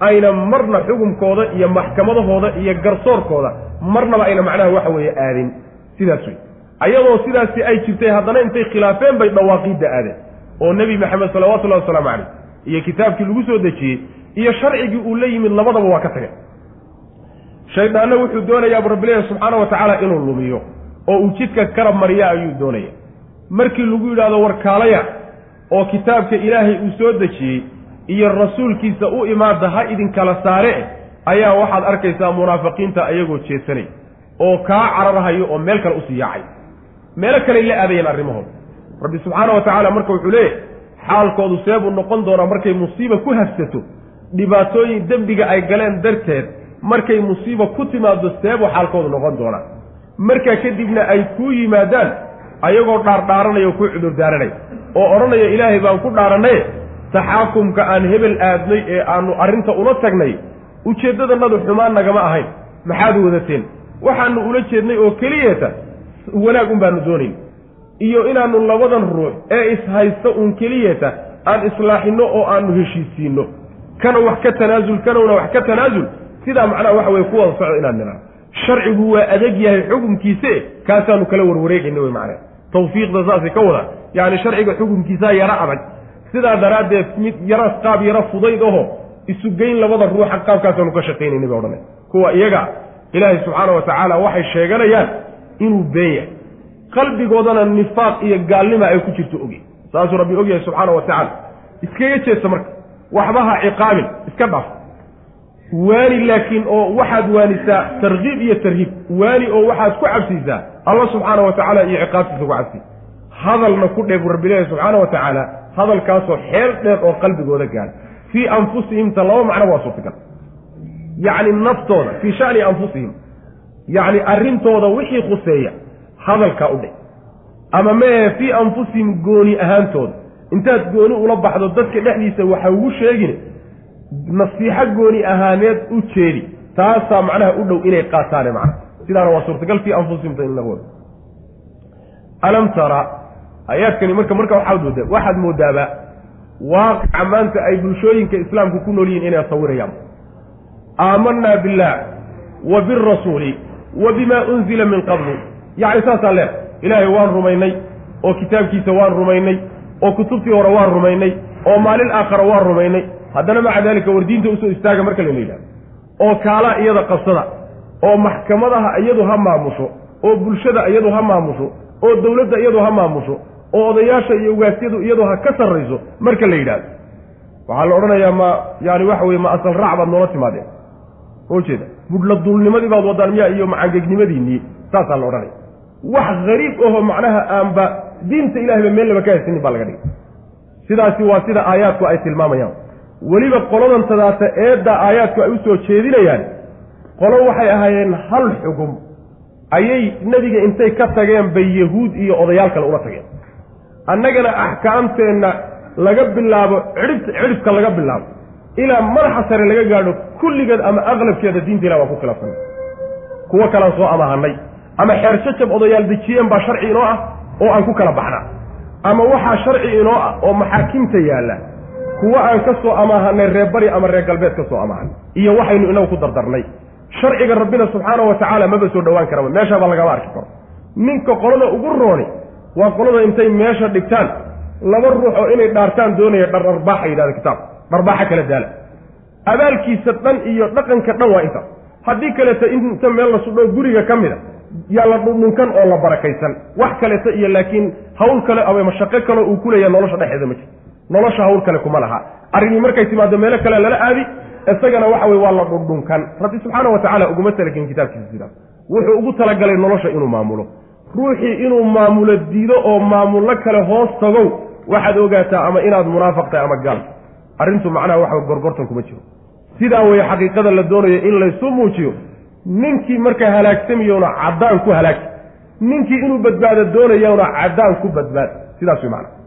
ayna marna xukumkooda iyo maxkamadahooda iyo garsoorkooda marnaba ayna macnaha waxa weeye aadin. Sidaas wey ayadoo sidaasi ay jirtay haddana intay khilaafeen bay dawaaqiidda aadeen. Oo nebi maxamed salawatullahi wasalaamu caleyh iyo kitaabkii lagu soo dejiyey iyo sharcigii uu la yimid labadaba waa ka tageen shaydaanna wuxuu doonayaa bu rabbilahi subxaana wa tacaala inuu lumiyo oo uu jidka karab mariya ayuu doonaya. Markii lagu yidhahdo warkaalaya oo kitaabka ilaahay uu soo dejiyey iyo rasuulkiisa u imaada ha idinkala saare ayaa waxaad arkaysaa munaafiqiinta ayagoo jeesanay oo kaa cararhayo oo meel kale u sii yaacay. Meelo kaley la aadayeen arrimahooda rabbi subxaana wa tacaala marka wuxuu leeyahy xaalkoodu seebuu noqon doonaa markay musiiba ku hafsato dhibaatooyin dembiga ay galeen darteed markay musiiba ku timaado seebuu xaalkoodu noqon doonaa. Markaa kadibna ay kuu yimaadaan ayagoo dhaardhaaranaya oo ku cudurdaaranaya oo odhanaya ilaahay baan ku dhaaranay taxaakumka aan hebel aadnay ee aanu arrinta ula tagnay ujeeddadannadu xumaan nagama ahayn maxaad wadateen waxaanu ula jeednay oo keliyeeta wanaag un baanu doonayn. Iyo inaannu labadan ruux ee ishaysta uun keliyeeta aan islaaxinno oo aanu heshiisiinno. Kana wax ka tanaasul kanowna wax ka tanaasul sidaa macnaha waxa weye kuwada socda inaan nidhaano sharcigu waa adag yahay xukumkiise kaasaanu kala warwareegayna wey macnaha. Tawfiiqda saasay ka wada. Yacni sharciga xukumkiisaa yaro adag. Sidaa daraaddeed mid yaro qaab yaro fudayd aho isu geyn labada ruuxa qaabkaasaanu ka shaqaynayna bay odhanay kuwa iyaga ilaahay subxaana wa tacaala waxay sheeganayaan inuu been yahay. Qalbigoodana nifaaq iyo gaalnima ay ku jirto ogy saasuu rabbi og yahay subxaana wa tacaala. Iskaga jeesta marka. Waxba ha ciqaabin iska dhaaf waani laakiin oo waxaad waanisaa tarkiib iyo tarhiib. Waani oo waxaad ku cabsiisaa allah subxaana wa tacaala iyo ciqaabtiisa ku cabsi. Hadalna ku dheeg rabbilahi subxaana wa tacaala hadalkaasoo xeel dheer oo qalbigooda gaadha fii anfusihimta laba macno waa suurtagal. Yacni naftooda fii shani anfusihim. Yacni arrintooda wixii khuseeya hadalkaa u dheh ama mee fii anfusihim gooni ahaantooda. Intaad gooni ula baxdo dadka dhexdiisa waxa ugu sheegin nasiixo gooni ahaaneed u jeedi. Taasaa macnaha u dhow inay qaataane macna sidaana waa suurtagal fii anfusihim in laga wado alam tara aayaadkani marka marka waxaad moodaa waxaad moodaaba waaqica maanta ay bulshooyinka islaamku ku nool yihiin inay sawirayaan. Aamanaa billaah wa birasuuli wa bimaa unzila min qablu. Yacni saasaa leer. Ilaahay waan rumaynay oo kitaabkiisa waan rumaynay oo kutubtii hore waan rumaynay oo maalin aakhara waan rumaynay haddana maca daalika war diinta u soo istaaga marka layla yidhahdo oo kaalaa iyada qabsada oo maxkamadaha iyadu ha maamusho oo bulshada iyadu ha maamusho oo dowladda iyadu ha maamusho oo odayaasha iyo ugaasyadu iyadu ha ka sarrayso marka la yidhaahdo. Waxaa la odhanayaa ma yaani waxa weye ma asal raac baad noola timaadeen. Ma jeeda. Budhla duulnimadii baad wadaan miyaa iyo macangegnimadiinnii saasaa la odhanaya wax hariib ahoo macnaha aanba diinta ilahayba meel laba ka haysinin baa laga dhigay. Sidaasi waa sida aayaadku ay tilmaamayaan weliba qoladan tadaata eedda aayaadku ay u soo jeedinayaan qolo waxay ahaayeen hal xugum. Ayay nebiga intay ka tageen bay yahuud iyo odayaal kale ula tageen. Annagana axkaamteenna laga bilaabo cidhibta cidhibka laga bilaabo. Ilaa madaxa sare laga gaadho kulligeed ama aqlabkeeda diinta ilah waa ku khilaafsanay kuwo kalaan soo amaahanay ama xeer jajab odayaal dejiyeen baa sharci inoo ah oo aan ku kala baxnaa. Ama waxaa sharci inoo ah oo maxaakimta yaalla kuwo aan ka soo amaahanay reer bari ama reer galbeed ka soo amaahanay iyo waxaynu inagu ku dardarnay. Sharciga rabbina subxaana wa tacaala maba soo dhowaan karaba. Meeshaaba lagama arki karo. Ninka qolada ugu rooni waa qolada intay meesha dhigtaan. Laba ruux oo inay dhaartaan doonaya dhardharbaaxa yidhahda kitaabka dharbaaxa kala daala. Abaalkiisa dhan iyo dhaqanka dhan waa intaas haddii kaleeto inta meel la sudho guriga ka mid a yaa la dhundhunkan oo la barakaysan. Wax kaleeto iyo laakiin hawl kale ama mashaqo kale uu ku leeyahay nolosha dhexeeda ma jiro nolosha hawl kale kuma laha. Arrinii markay timaado meelo kale lala aadi isagana waxa weye waa la dhundhunkan. Rabbi subxaana wa tacala uguma talagelin kitaabkiisa sidaas wuxuu ugu talagalay nolosha inuu maamulo. Ruuxii inuu maamulo diido oo maamullo kale hoos tagow waxaad ogaataa ama inaad munaafiq tahay ama gaal. Arrintu macnaha waxa gorgortan kuma jiro. Sidaa weye xaqiiqada la doonayo in laysu muujiyo ninkii markaa halaagsamayowna caddaan ku halaagsa ninkii inuu badbaado doonayowna caddaan ku badbaad. Sidaas way macana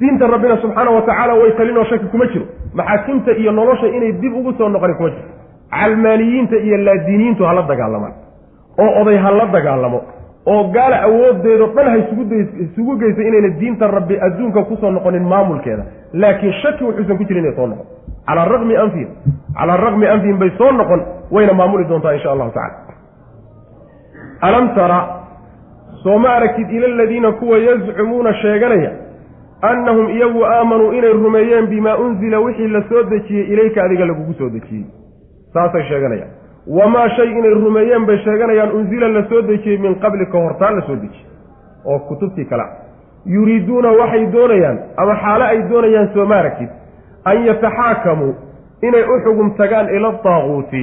diinta rabbina subxaana wa tacaala way talinoo shaki kuma jiro. Maxaakimta iyo nolosha inay dib ugu soo noqoni kuma jiro. Calmaaniyiinta iyo laadiiniyiintu hala dagaalamaan oo oday ha la dagaalamo. Oo gaala awoodeedo dhan ha isugu geysa inayna diinta rabbi adduunka ku soo noqonin maamulkeeda. Laakiin shaki wuxuusan ku jirin inay soo noqon. Calaa raqmi anfihim. Calaa raqmi anfihim bay soo noqon wayna maamuli doontaa insha allahu tacala alam tara soo ma aragtid ila aladiina kuwa yazcumuuna sheeganaya annahum iyagu aamanuu inay rumeeyeen bimaa unzila wixii la soo dejiyey ilayka adiga lagugu soo dejiyey. Saasay sheeganayaan. Wamaa shay inay rumeeyeen bay sheeganayaan unzila la soo dejiyey min qabli ka hortaan la soo dejiyey. Oo kutubtii kale yuriiduuna waxay doonayaan ama xaalo ay doonayaan soo ma aragtid an yataxaakamuu inay u xugum tagaan ila daaquuti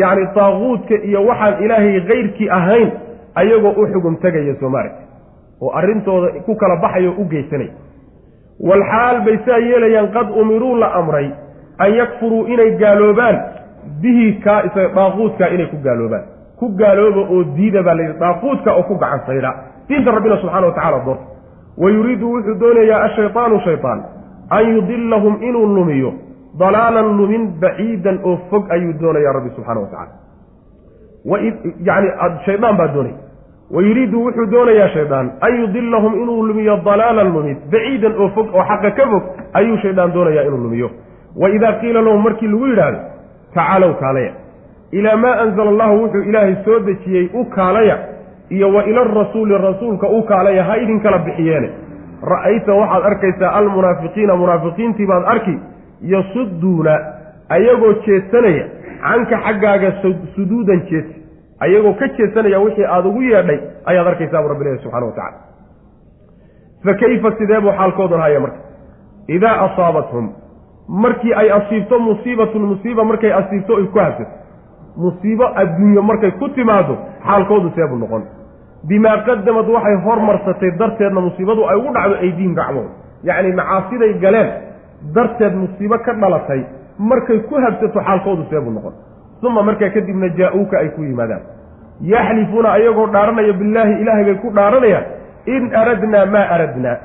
yacni daaquudka iyo waxaan ilaahay kayrkii ahayn ayagoo u xugum tegaya soo ma aragtid. Oo arrintooda ku kala baxayo u geysanaya walxaal bay saa yeelayaan qad umiruu la amray an yakfuruu inay gaaloobaan. Bihi kaa isaga daaquudka inay ku gaaloobaan. Ku gaalooba oo diida baa layidhi daaquudka oo ku gacan saydha diinta rabbina subxana wa tacala doorta wa yuriidu wuxuu doonayaa ashaytaanu shaytaan an yudilahum inuu lumiyo dalaalan lumin baciidan oo fog ayuu doonayaa rabbi subxana wa tacala yani shaydaan baa doonaya wa yuriidu wuxuu doonayaa shaydaan an yudilahum inuu lumiyo dalaalan lumid baciidan oo fog oo xaqa ka fog ayuu shaydaan doonayaa inuu lumiyo. Wa idaa qiila lahum markii lagu yidhaahdo tacaalow kaalaya. Ilaa maa anzala allahu wuxuu ilaahay soo dejiyey u kaalaya iyo wa ila arasuuli rasuulka u kaalaya ha idin kala bixiyeene. Ra'ayta waxaad arkaysaa almunaafiqiina munaafiqiintii baad arki yasuduuna ayagoo jeedsanaya canka xaggaaga suduudan jeedsi ayagoo ka jeedsanaya wixii aada ugu yeedhay ayaad arkaysaa bu rabbi ilahi subxana wa tacala fa kayfa sidee buu xaalkoodan haya marka? Idaa asaabathum markii ay asiibto musiibatun musiiba markay asiibto ay ku habsato musiibo adduunyo markay ku timaado xaalkoodu seebuu noqon. Bimaa qadamad waxay hormarsatay darteedna musiibadu ay ugu dhacdo aydiin gacmood yacni macaasiday galeen darteed musiibo ka dhalatay markay ku habsato xaalkoodu seebuu noqon uma markaa kadibna jaa-uuka ay ku yimaadaan yaxlifuuna ayagoo dhaaranaya billaahi ilaahay bay ku dhaaranayaan in aradnaa maa aradnaa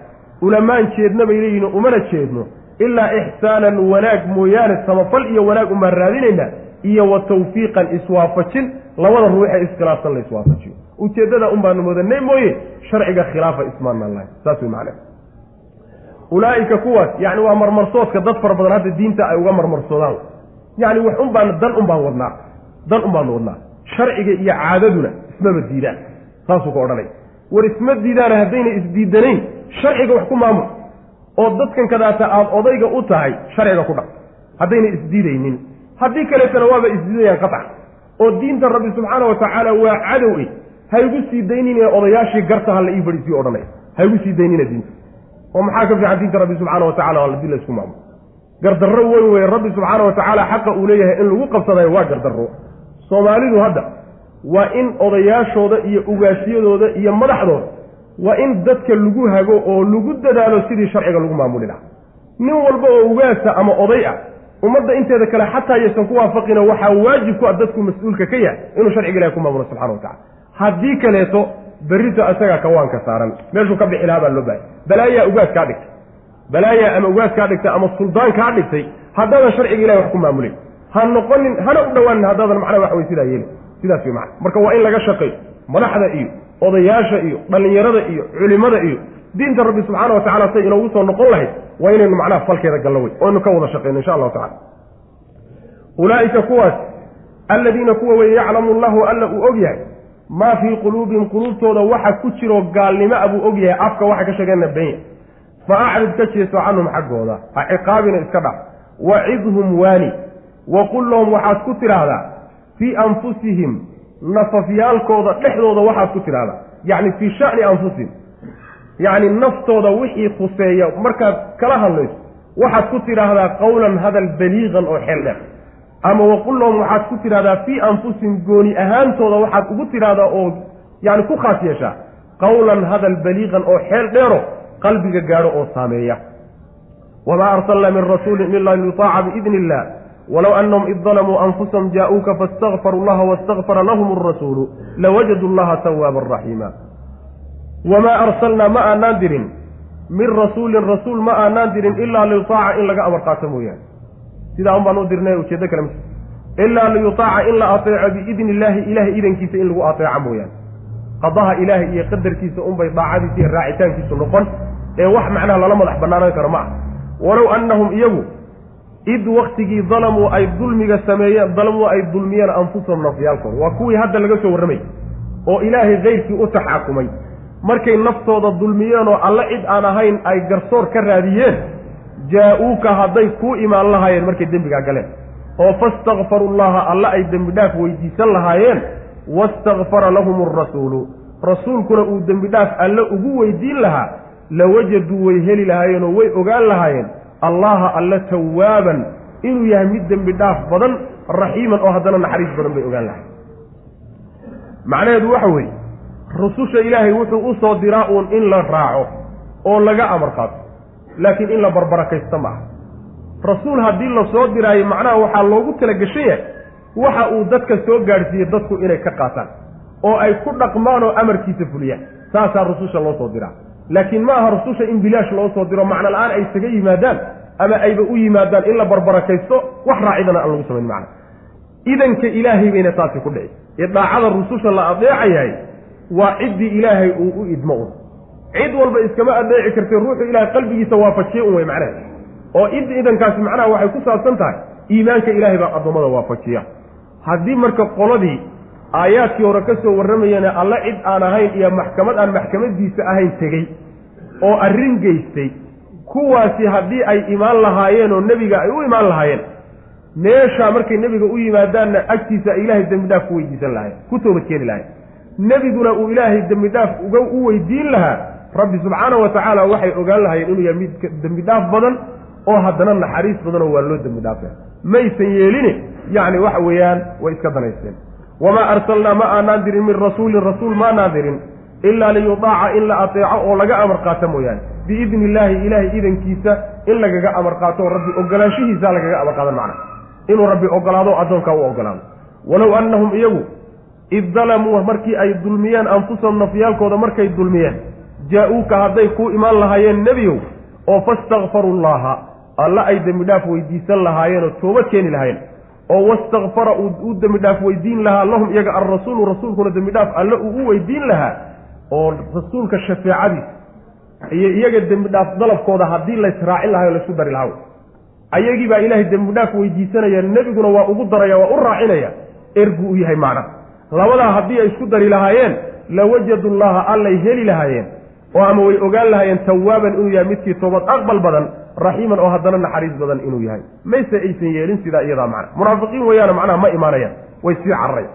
ulamaan jeedna bay leeyihiin umana jeedno ilaa ixsaanan wanaag mooyaane samafal iyo wanaag umaan raadinaynaa iyo wa tawfiiqan iswaafajin labada ruuxee iskhilaafsan la iswaafajiyo ujeeddada un mudanay mooye sharciga khilaafa ismaanaan lahay saas wey macne ulaa'ika kuwaas yacni waa marmarsoodka dad fara badan hadda diinta ay uga marmarsoodaan yacni wax un baan dan un baan wadnaa dan un baanu wadnaa. Sharciga iyo caadaduna ismaba diidaan saasuu ka odhanay. War isma diidaana haddayna isdiidanayn sharciga wax ku maamul. Oo dadkan kadaata aada odayga u tahay sharciga ku dhaq. Haddayna isdiidaynin. Haddii kaleetana waaba isdiidayaan qaطcan oo diinta rabbi subxaana wa tacaala waa cadow e ha igu sii daynine odayaashii garta la ii fadhiisiyo odhanaya ha igu sii daynina diinta. Oo maxaa ka fiican diinta rabbi subxaana wa tacala haddii la isku maamulo gardarro weyn weye rabbi subxaana wa tacaala xaqa uu leeyahay in lagu qabsadayo waa gardarro. Soomaalidu hadda waa in odayaashooda iyo ugaasiyadooda iyo madaxdooda waa in dadka lagu hago oo lagu dadaalo sidii sharciga lagu maamuli lahaa nin walba oo ugaasa ama oday ah ummadda inteeda kale xataa yaysan ku waafaqino waxaa waajib ku ah dadku mas'uulka ka yahay inuu sharciga ilahi ku maamulo subxana wa tacala haddii kaleeto berrito isagaa kawaanka saaran. Meeshuu ka bixi lahaa baa loo bahay balaayaa ugaas kaa dhigtay balaayaa ama ugaas kaa dhigtay ama suldaan kaa dhigtay haddaadan sharciga ilahi wax ku maamulay ha noqonin hana u dhowaanin haddaadan macnaa wax way sidaa yeeli sidaas wey macna. Marka waa in laga shaqeeyo madaxda iyo odayaasha iyo dhallinyarada iyo culimada iyo diinta rabbi subxaana wa tacala say inoogu soo noqon lahayd waa inaynu macnaha falkeeda gallo wey oo ka wada shaqeyno insha allahu tacala ulaa'ika kuwaas alladiina kuwa weye yaclamu llahu alla uu og yahay maa fii quluubihim quluubtooda waxa ku jiro gaalnimo a buu og yahay afka waxa ka sheegeenna benya fa acrid ka jeeso canhum xaggooda. Ha ciqaabina iska dhac. Wacidhum waani wa qul lahum waxaad ku tidhaahdaa fii anfusihim nafafyaalkooda dhexdooda waxaad ku tidhahdaa yacni fii sha'ni anfusihim. Yacni naftooda wixii khuseeya markaad kala hadlayso waxaad ku tidhaahdaa qowlan hadal baliiqan oo xeel dheer. Ama waqul lahum waxaad ku tidhahdaa fii anfusihim gooni ahaantooda waxaad ugu tidhahdaa oo yacni ku khaas yeeshaa qowlan hadal baliiqan oo xeel dheero qalbiga gaadho oo saameeya. Wamaa arsalnaa min rasuulin ila liyutaaca biidni illah walow anahum id dalamuu anfusahum jaa-uuka faاstakfaruu llaha wastakfara lahum arasuulu lawajaduu llaha tawaaban raxiima wamaa arsalnaa ma aanaan dirin. Min rasuulin rasuul ma aanaan dirin ilaa liyutaaca in laga amar qaato mooyaane. Sidaa un baan u dirnay ujeeddo kale. Ms ilaa liyutaaca in la ateeco biidni illaahi ilahay idankiisa in lagu ateeco mooyaane qadaha ilaahay iyo qadarkiisa unbay daacadiisa iyo raacitaankiisu noqon ee wax macnaha lala madax bannaanan karo ma ah walow annahum iyagu id waktigii dalamuu ay dulmiga sameeyeen dalamuu ay dulmiyeen anfusahum nafyaalkooda. Waa kuwii hadda laga soo warramay oo ilaahay kayrkii u taxaakumay markay naftooda dulmiyeen oo alle cid aan ahayn ay garsoor ka raadiyeen jaa-uuka hadday kuu imaan lahaayeen markay dembigaa galeen. Oo fastakfaru llaha alle ay dembi dhaaf weydiisan lahaayeen wastakfara lahum arasuulu rasuulkuna uu dembi dhaaf alle ugu weydiin lahaa lawajaduu way heli lahaayeen oo way ogaan lahaayeen allaha alle tawaaban inuu yahay mid dembi dhaaf badan raxiiman oo haddana naxariis badan bay ogaan lahayen macnaheedu waxa weeye rususha ilaahay wuxuu u soo diraa uun in la raaco oo laga amar qaato laakiin in la barbarakaysto ma aha. Rasuul haddii la soo diraayo macnaha waxaa loogu tala geshan yahay waxa uu dadka soo gaadhsiiyey dadku inay ka qaataan oo ay ku dhaqmaan oo amarkiisa fuliyaan saasaa rususha loo soo diraa laakiin ma aha rususha in bilaash loo soo diro macno la'aan ay isaga yimaadaan ama ayba u yimaadaan in la barbarakaysto wax raacidana aan lagu samayn macna. Idanka ilaahay bayna taasi ku dhici. Ee daacada rususha la adeecayahay waa ciddii ilaahay uu u idmo un. Cid walba iskama adeeci kartay ruuxu ilahay qalbigiisa waafajiye un wey macnaha oo id idankaasi macnaha waxay ku saabsan tahay iimaanka ilaahay baa addoommada waafajiya. Haddii marka qoladii aayaadkii hore ka soo warramayeen alle cid aan ahayn iyo maxkamad aan maxkamadiisa ahayn tegey oo arrin geystay. Kuwaasi haddii ay imaan lahaayeen oo nebiga ay u imaan lahaayeen meeshaa markay nebiga u yimaadaanna agtiisa ay ilaahay dembi dhaaf ku weydiisan lahayen ku toobad keeni lahayen nebiguna uu ilaahay dembi dhaaf uga u weydiin lahaa rabbi subxaana wa tacaala waxay ogaan lahaayeen inuu yahay mid dembi dhaaf badan oo haddana naxariis badanoo waa loo dembi dhaafaya maysan yeeline yacni waxa weeyaan way iska danaysteen wamaa arsalnaa ma aanaan dirin min rasuulin rasuul maanaan dirin ilaa liyudaaca in la ateeco oo laga amar qaato mooyaane biidni illaahi ilaahay idankiisa in lagaga amar qaato rabbi ogolaanshihiisa lagaga amar qaadan macna inuu rabbi ogolaado addoonkaa u ogolaado walow annahum iyagu id dalamuu markii ay dulmiyeen anfusahum nafyaalkooda markay dulmiyeen jaa-uuka hadday kuu imaan lahaayeen nebiyow oo fastakfaru llaha alla ay dembi dhaaf weydiisan lahaayeenoo toobad keeni lahaayeen oo wastakfara uu u dembi dhaaf weydiin lahaa lahum iyaga alrasuulu rasuulkuna dembi dhaaf alle uu u weydiin lahaa oo rasuulka shafeecadiis iyo iyaga dembi dhaaf dalabkooda haddii laysraacin lahay o laysku dari lahaa. Ayagii baa ilaahay dembi dhaaf weydiisanaya nebiguna waa ugu daraya waa u raacinaya ergu u yahay macna. Labadaa haddii ay isku dari lahaayeen lawajadu llaha allay heli lahaayeen oo ama way ogaan lahaayeen tawaaban inuu yahay midkii toobad aqbal badan raxiiman oo haddana naxariis badan inuu yahay. Mayse aysan yeelin sidaa iyadaa macna. Munaafiqiin weeyaana macnaha ma imaanayaan. Way sii cararayan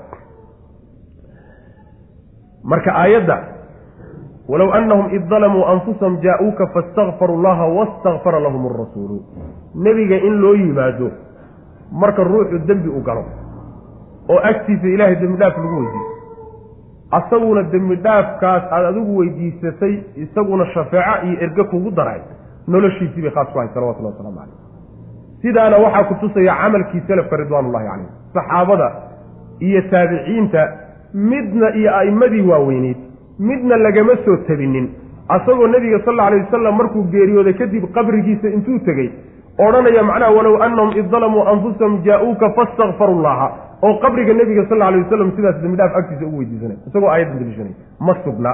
marka aayadda walow annahum id dalamuu anfusahum jaa-uuka faistakfaruu llaha wastakfara lahum arasuulu nebiga in loo yimaado marka ruuxu dembi u galo oo agtiisa ilaahay dembi dhaaf lagu weydiiso asaguna dembi dhaafkaas aada adigu weydiisatay isaguna shafeeco iyo erge kugu daray noloshiisii bay khaas ku ahay salawatullahi waslamu calayh sidaana waxaa ku tusaya camalkii selafka ridwaanullahi calayh saxaabada iyo taabiciinta midna iyo a'immadii waaweyneyd midna lagama soo tabinin asagoo nebiga sal alla alay wasalam markuu geeriyooday kadib qabrigiisa intuu tegey odhanaya macnaha walow annahum id dalamuu anfusahum jaa-uuka fastakfaru llaha oo qabriga nebiga sal lla alay wasalam sidaas dembi dhaaf agtiisa ugu weydiisanay. Isagoo aayaddan daliishanay ma sugna.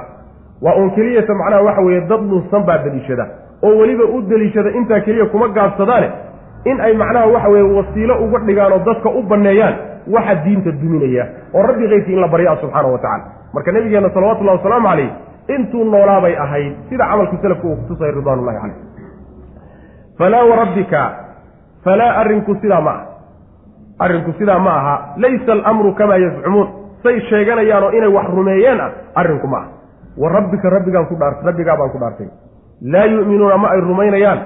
Waa uun keliyata macnaha waxa weeye dad dhunsan baa daliishada oo weliba u deliishada intaa keliya kuma gaabsadaane in ay macnaha waxa weeye wasiilo uga dhigaan oo dadka u banneeyaan waxa diinta duminaya oo rabbi keyrkii in la baryaa subxaana wa tacala marka nabigeenna salawatullahi wasalaamu calayh intuu noolaabay ahayd sida camalku salafka uu kutusay ridwaanullahi caleyh falaa warabbika falaa arrinku sidaa ma ah arrinku sidaa ma aha. Laysa alamru kamaa yazcumuun say sheeganayaanoo inay wax rumeeyeen ah arrinku ma aha. Wa rabbika rabbigaan ku dhaart rabbigaa baan ku dhaartay laa yu'minuuna ma ay rumaynayaan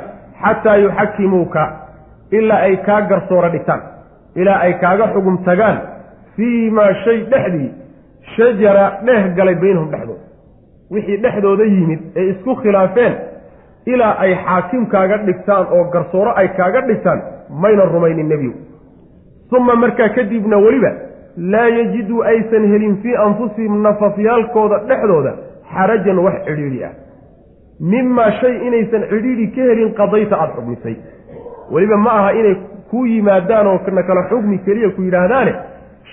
xataa yuxakimuuka ilaa ay kaa garsoora dhigtaan ilaa ay kaaga xugum tagaan fii maa shay dhexdii shajara dheh galay baynahum dhexdooda wixii dhexdooda yimid ee isku khilaafeen ilaa ay xaakim kaaga dhigtaan oo garsooro ay kaaga dhigtaan mayna rumaynin nebigu. Uma markaa kadibna weliba laa yajiduu aysan helin fii anfusihim nafafyaalkooda dhexdooda xarajan wax cidhiidhi ah mimaa shay inaysan cidhiidhi ka helin qadayta aada xugmisay. Weliba ma aha inay ku yimaadaan oo na kala xugmi keliya ku yidhaahdaane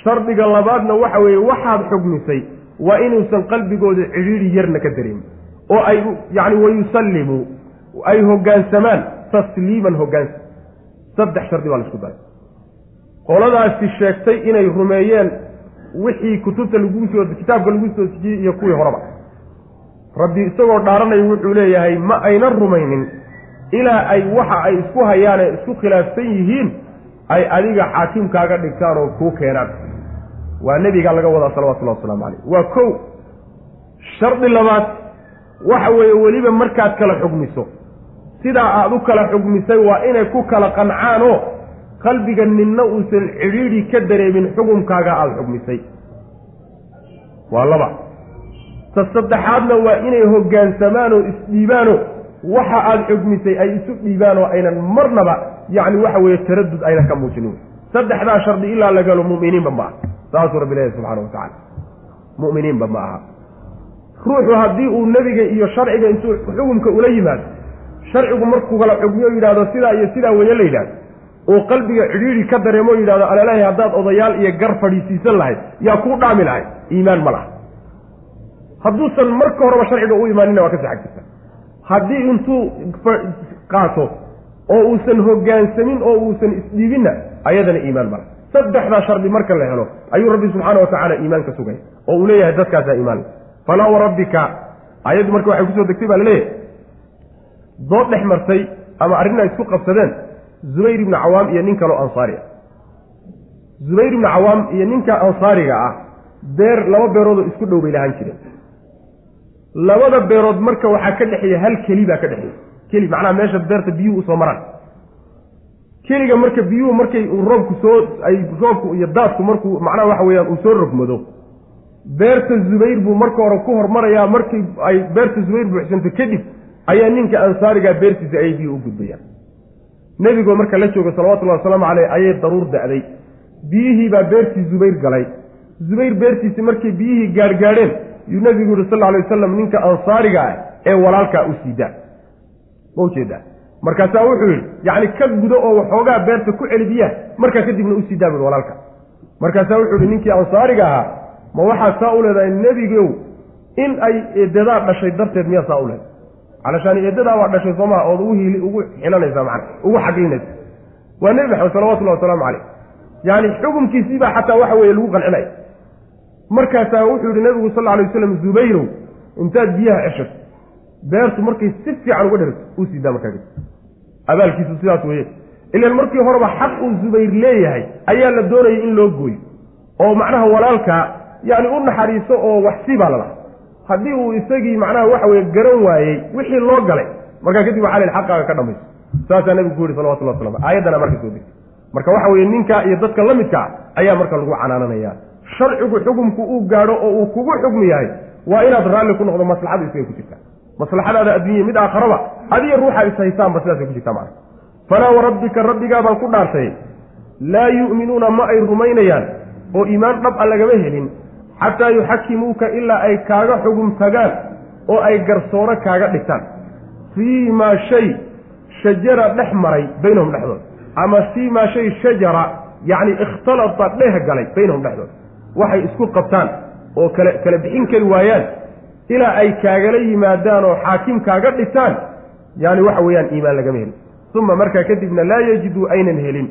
shardiga labaadna waxa weeye waxaad xugmisay waa inuusan qalbigooda cidhiidhi yarna ka dareemin oo ay yacni wayusallimuu ay hoggaansamaan tasliiman hoggaansa saddex shardi baa la isku daray. Qoladaasi sheegtay inay rumeeyeen wixii kutubta lagu soo kitaabka lagu soo dejiyey iyo kuwii horeba rabbi isagoo dhaaranaya wuxuu leeyahay ma ayna rumaynin. Ilaa ay waxa ay isku hayaanee isku khilaafsan yihiin ay adiga xaakimkaaga dhigtaan oo kuu keenaan. Waa nebigaa laga wadaa salawatullahi wasalaamu caleyh waa kow shardi labaad waxa weeye weliba markaad kala xugmiso. Sidaa aad u kala xugmisay waa inay ku kala qancaanoo qalbiga ninna uusan cidhiidhi ka dareemin xukumkaaga aada xugmisay. Waa laba ta saddexaadna waa inay hogaansamaanoo isdhiibaanoo waxa aada xugmisay ay isu dhiibaan oo aynan marnaba yacni waxa weeye taradud aynan ka muujinin. Saddexdaa shardi ilaa la galo mu'miniinba ma aha. Saasuu rabbi leeyahy subxana wa tacala mu'miniinba ma aha. Ruuxu haddii uu nebiga iyo sharciga intuu xukumka ula yimaado sharcigu markuu kala xugmiyo yidhahdo sidaa iyo sidaa weeye la yidhahdo uu qalbiga cidhiidhi ka dareemo yidhahdo alalahi haddaad odayaal iyo gar fadhiisiisan lahayd yaa kuu dhaami lahay iimaan ma laha hadduusan marka horeba sharciga u imaanina waa ka sii xag jirta haddii intuu qaato oo uusan hoggaansamin oo uusan isdhiibinna ayadana iimaan mala saddexdaa shardi marka la helo ayuu rabbi subxaana wa tacaala iimaan ka sugay oo uu leeyahay dadkaasaa iimaan. Falaa warabbika ayaddu marka waxay ku soo degtay baa la leeyahay dood dhex martay ama arrinaa isku qabsadeen zubayr ibnu cawaam iyo nin kaloo ansaari ah. Zubayr ibnu cawaam iyo ninka ansaariga ah beer laba beeroodoo isku dhow bay lahaan jireen labada beerood marka waxaa ka dhexeeya hal keli baa ka dhexeeya. Keli macnaha meesha beerta biyuhu u soo maraan. Keliga marka biyuhu markay roobku soo ay roobku iyo daadku markuu macnaha waxa weeyaan uu soo rogmado beerta zubayr buu marka hore ku hormarayaa. Markii ay beerta zubayr buuxsanto kadib ayaa ninka ansaarigaa beertiisa ayay biyu u gudbayaan. Nebigoo marka la jooga salawatullahi wasalaamu caleyh ayay daruur da'day. Biyihii baa beertii zubayr galay. Zubayr beertiisi markay biyihii gaadhgaadheen yuu nebigu yihi sal alay wasalam ninka ansaariga ah ee walaalkaa u siidaa ma u jeedaa markaasaa wuxuu yidhi yacni ka gudo oo waxoogaa beerta ku celi biyaha markaa kadibna u sii daa buhi walaalka. Markaasaa wuxuu yihi ninkii ansaariga ahaa ma waxaad saa u leedahay nebigow in ay eedadaa dhashay darteed miyaa saa u leedahay? Calashaani eedadaa waa dhashay soo maha ood ugu hiili ugu xilanaysaa macana ugu xaglinaysa waa nebi maxamed salawatullahi wasalaamu caleyh yaani xukumkiisiibaa xataa waxa weeye lagu qancinaya markaasaa wuxuu yihi nebigu sal alay waslam zubayrow intaad biyaha ceshato beertu markay si fiican uga dheragto uu siidaa kadib abaalkiisu sidaas weeye. Ilan markii horeba xaq uu zubayr leeyahay ayaa la doonayay in loo gooyo. Oo macnaha walaalkaa yacni u naxariiso oo waxsi baa lalaha haddii uu isagii macnaha waxa weye garan waayey wixii loo galay markaa kadib waxaa la yidhi xaqaaga ka dhamayso. Saasaa nabigu ku yihi salawatullah waslam aayaddana marka soo degtay. Marka waxa weeye ninka iyo dadka la midkaa ayaa marka lagu canaananaya sharcigu xukumku uu gaadho oo uu kugu xukmi yahay waa inaad raalli ku noqdo maslaxadu isaga ku jirta maslaxadaada adduunya mid aakharaba adiga ruuxa is haysaanba sidaasay ku jirtaa macana falaa warabbika rabbigaabaan ku dhaartay laa yu'minuuna ma ay rumaynayaan oo iimaan dhab a lagama helin xataa yuxakimuuka ilaa ay kaaga xugum tagaan oo ay garsooro kaaga dhigtaan. Fii maa shay shajara dhex maray baynahum dhexdood ama fii maa shay shajara yacni ikhtalata dheh galay baynahum dhexdood waxay isku qabtaan oo kale kala bixin kari waayaan ilaa ay kaagala yimaadaan oo xaakim kaaga dhigtaan yaani waxa weeyaan iimaan lagama helin. Uma markaa kadibna laa yajiduu aynan helin.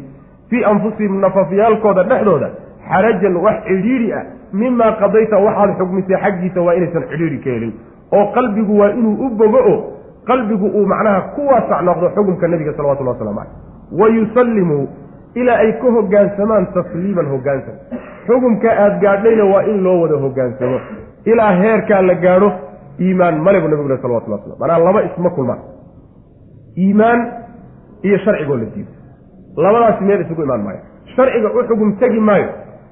Fii anfusihim nafafyaalkooda dhexdooda xarajan wax cidhiidhi ah mimaa qadayta waxaad xugmisay xaggiisa waa inaysan cidhiidhi ka helin. Oo qalbigu waa inuu u bogo o qalbigu uu macnaha ku waasac noqdo xukumka nebiga salawatullah waslamu caleyh wa yusallimuu ilaa ay ka hoggaansamaan tasliiman hoggaansam xukumka aada gaadhayna waa in loo wada hoggaansamo ilaa heerkaa la gaadho iimaan male buu nabigu leh salawatullah waslam manaa laba isma kulmaan. Iimaan iyo sharcigoo la diido. Labadaasi meel isugu imaan maayo. Sharciga u xugum tegi maayo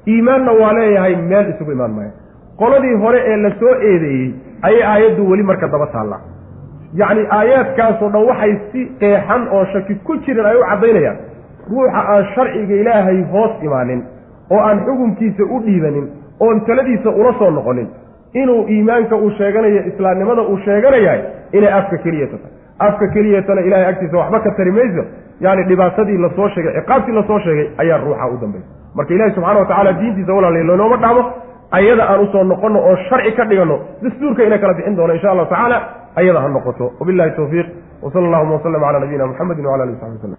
iimaanna waa leeyahay meel isugu imaan maayo. Qoladii hore ee la soo eedeeyey ayay aayaddu weli marka daba taallaa yacni aayaadkaasoo dhan waxay si qeexan oo shaki ku jirin ay u caddaynayaan. Ruuxa aan sharciga ilaahay hoos imaanin oo aan xukumkiisa u dhiibanin oon taladiisa ula soo noqonin. Inuu iimaanka uu sheeganayo islaamnimada uu sheeganayahay inay afka keliyata tahay afka keliyatana ilahay agtiisa waxba ka tari mayso. Yani dhibaatadii la soo sheegay ciqaabtii la soo sheegay ayaa ruuxa u dambaysa marka ilahi subxana wa tacala diintiisa walaala lanooma dhaamo ayada aan u soo noqonno oo sharci ka dhiganno dastuurka ina kala bixin doono insha allahu tacaala ayada ha noqoto. Wabillahi tawfiiq. Wsala allahuma waslama cala nabiyina muxamedin wala alihi saxbi waslem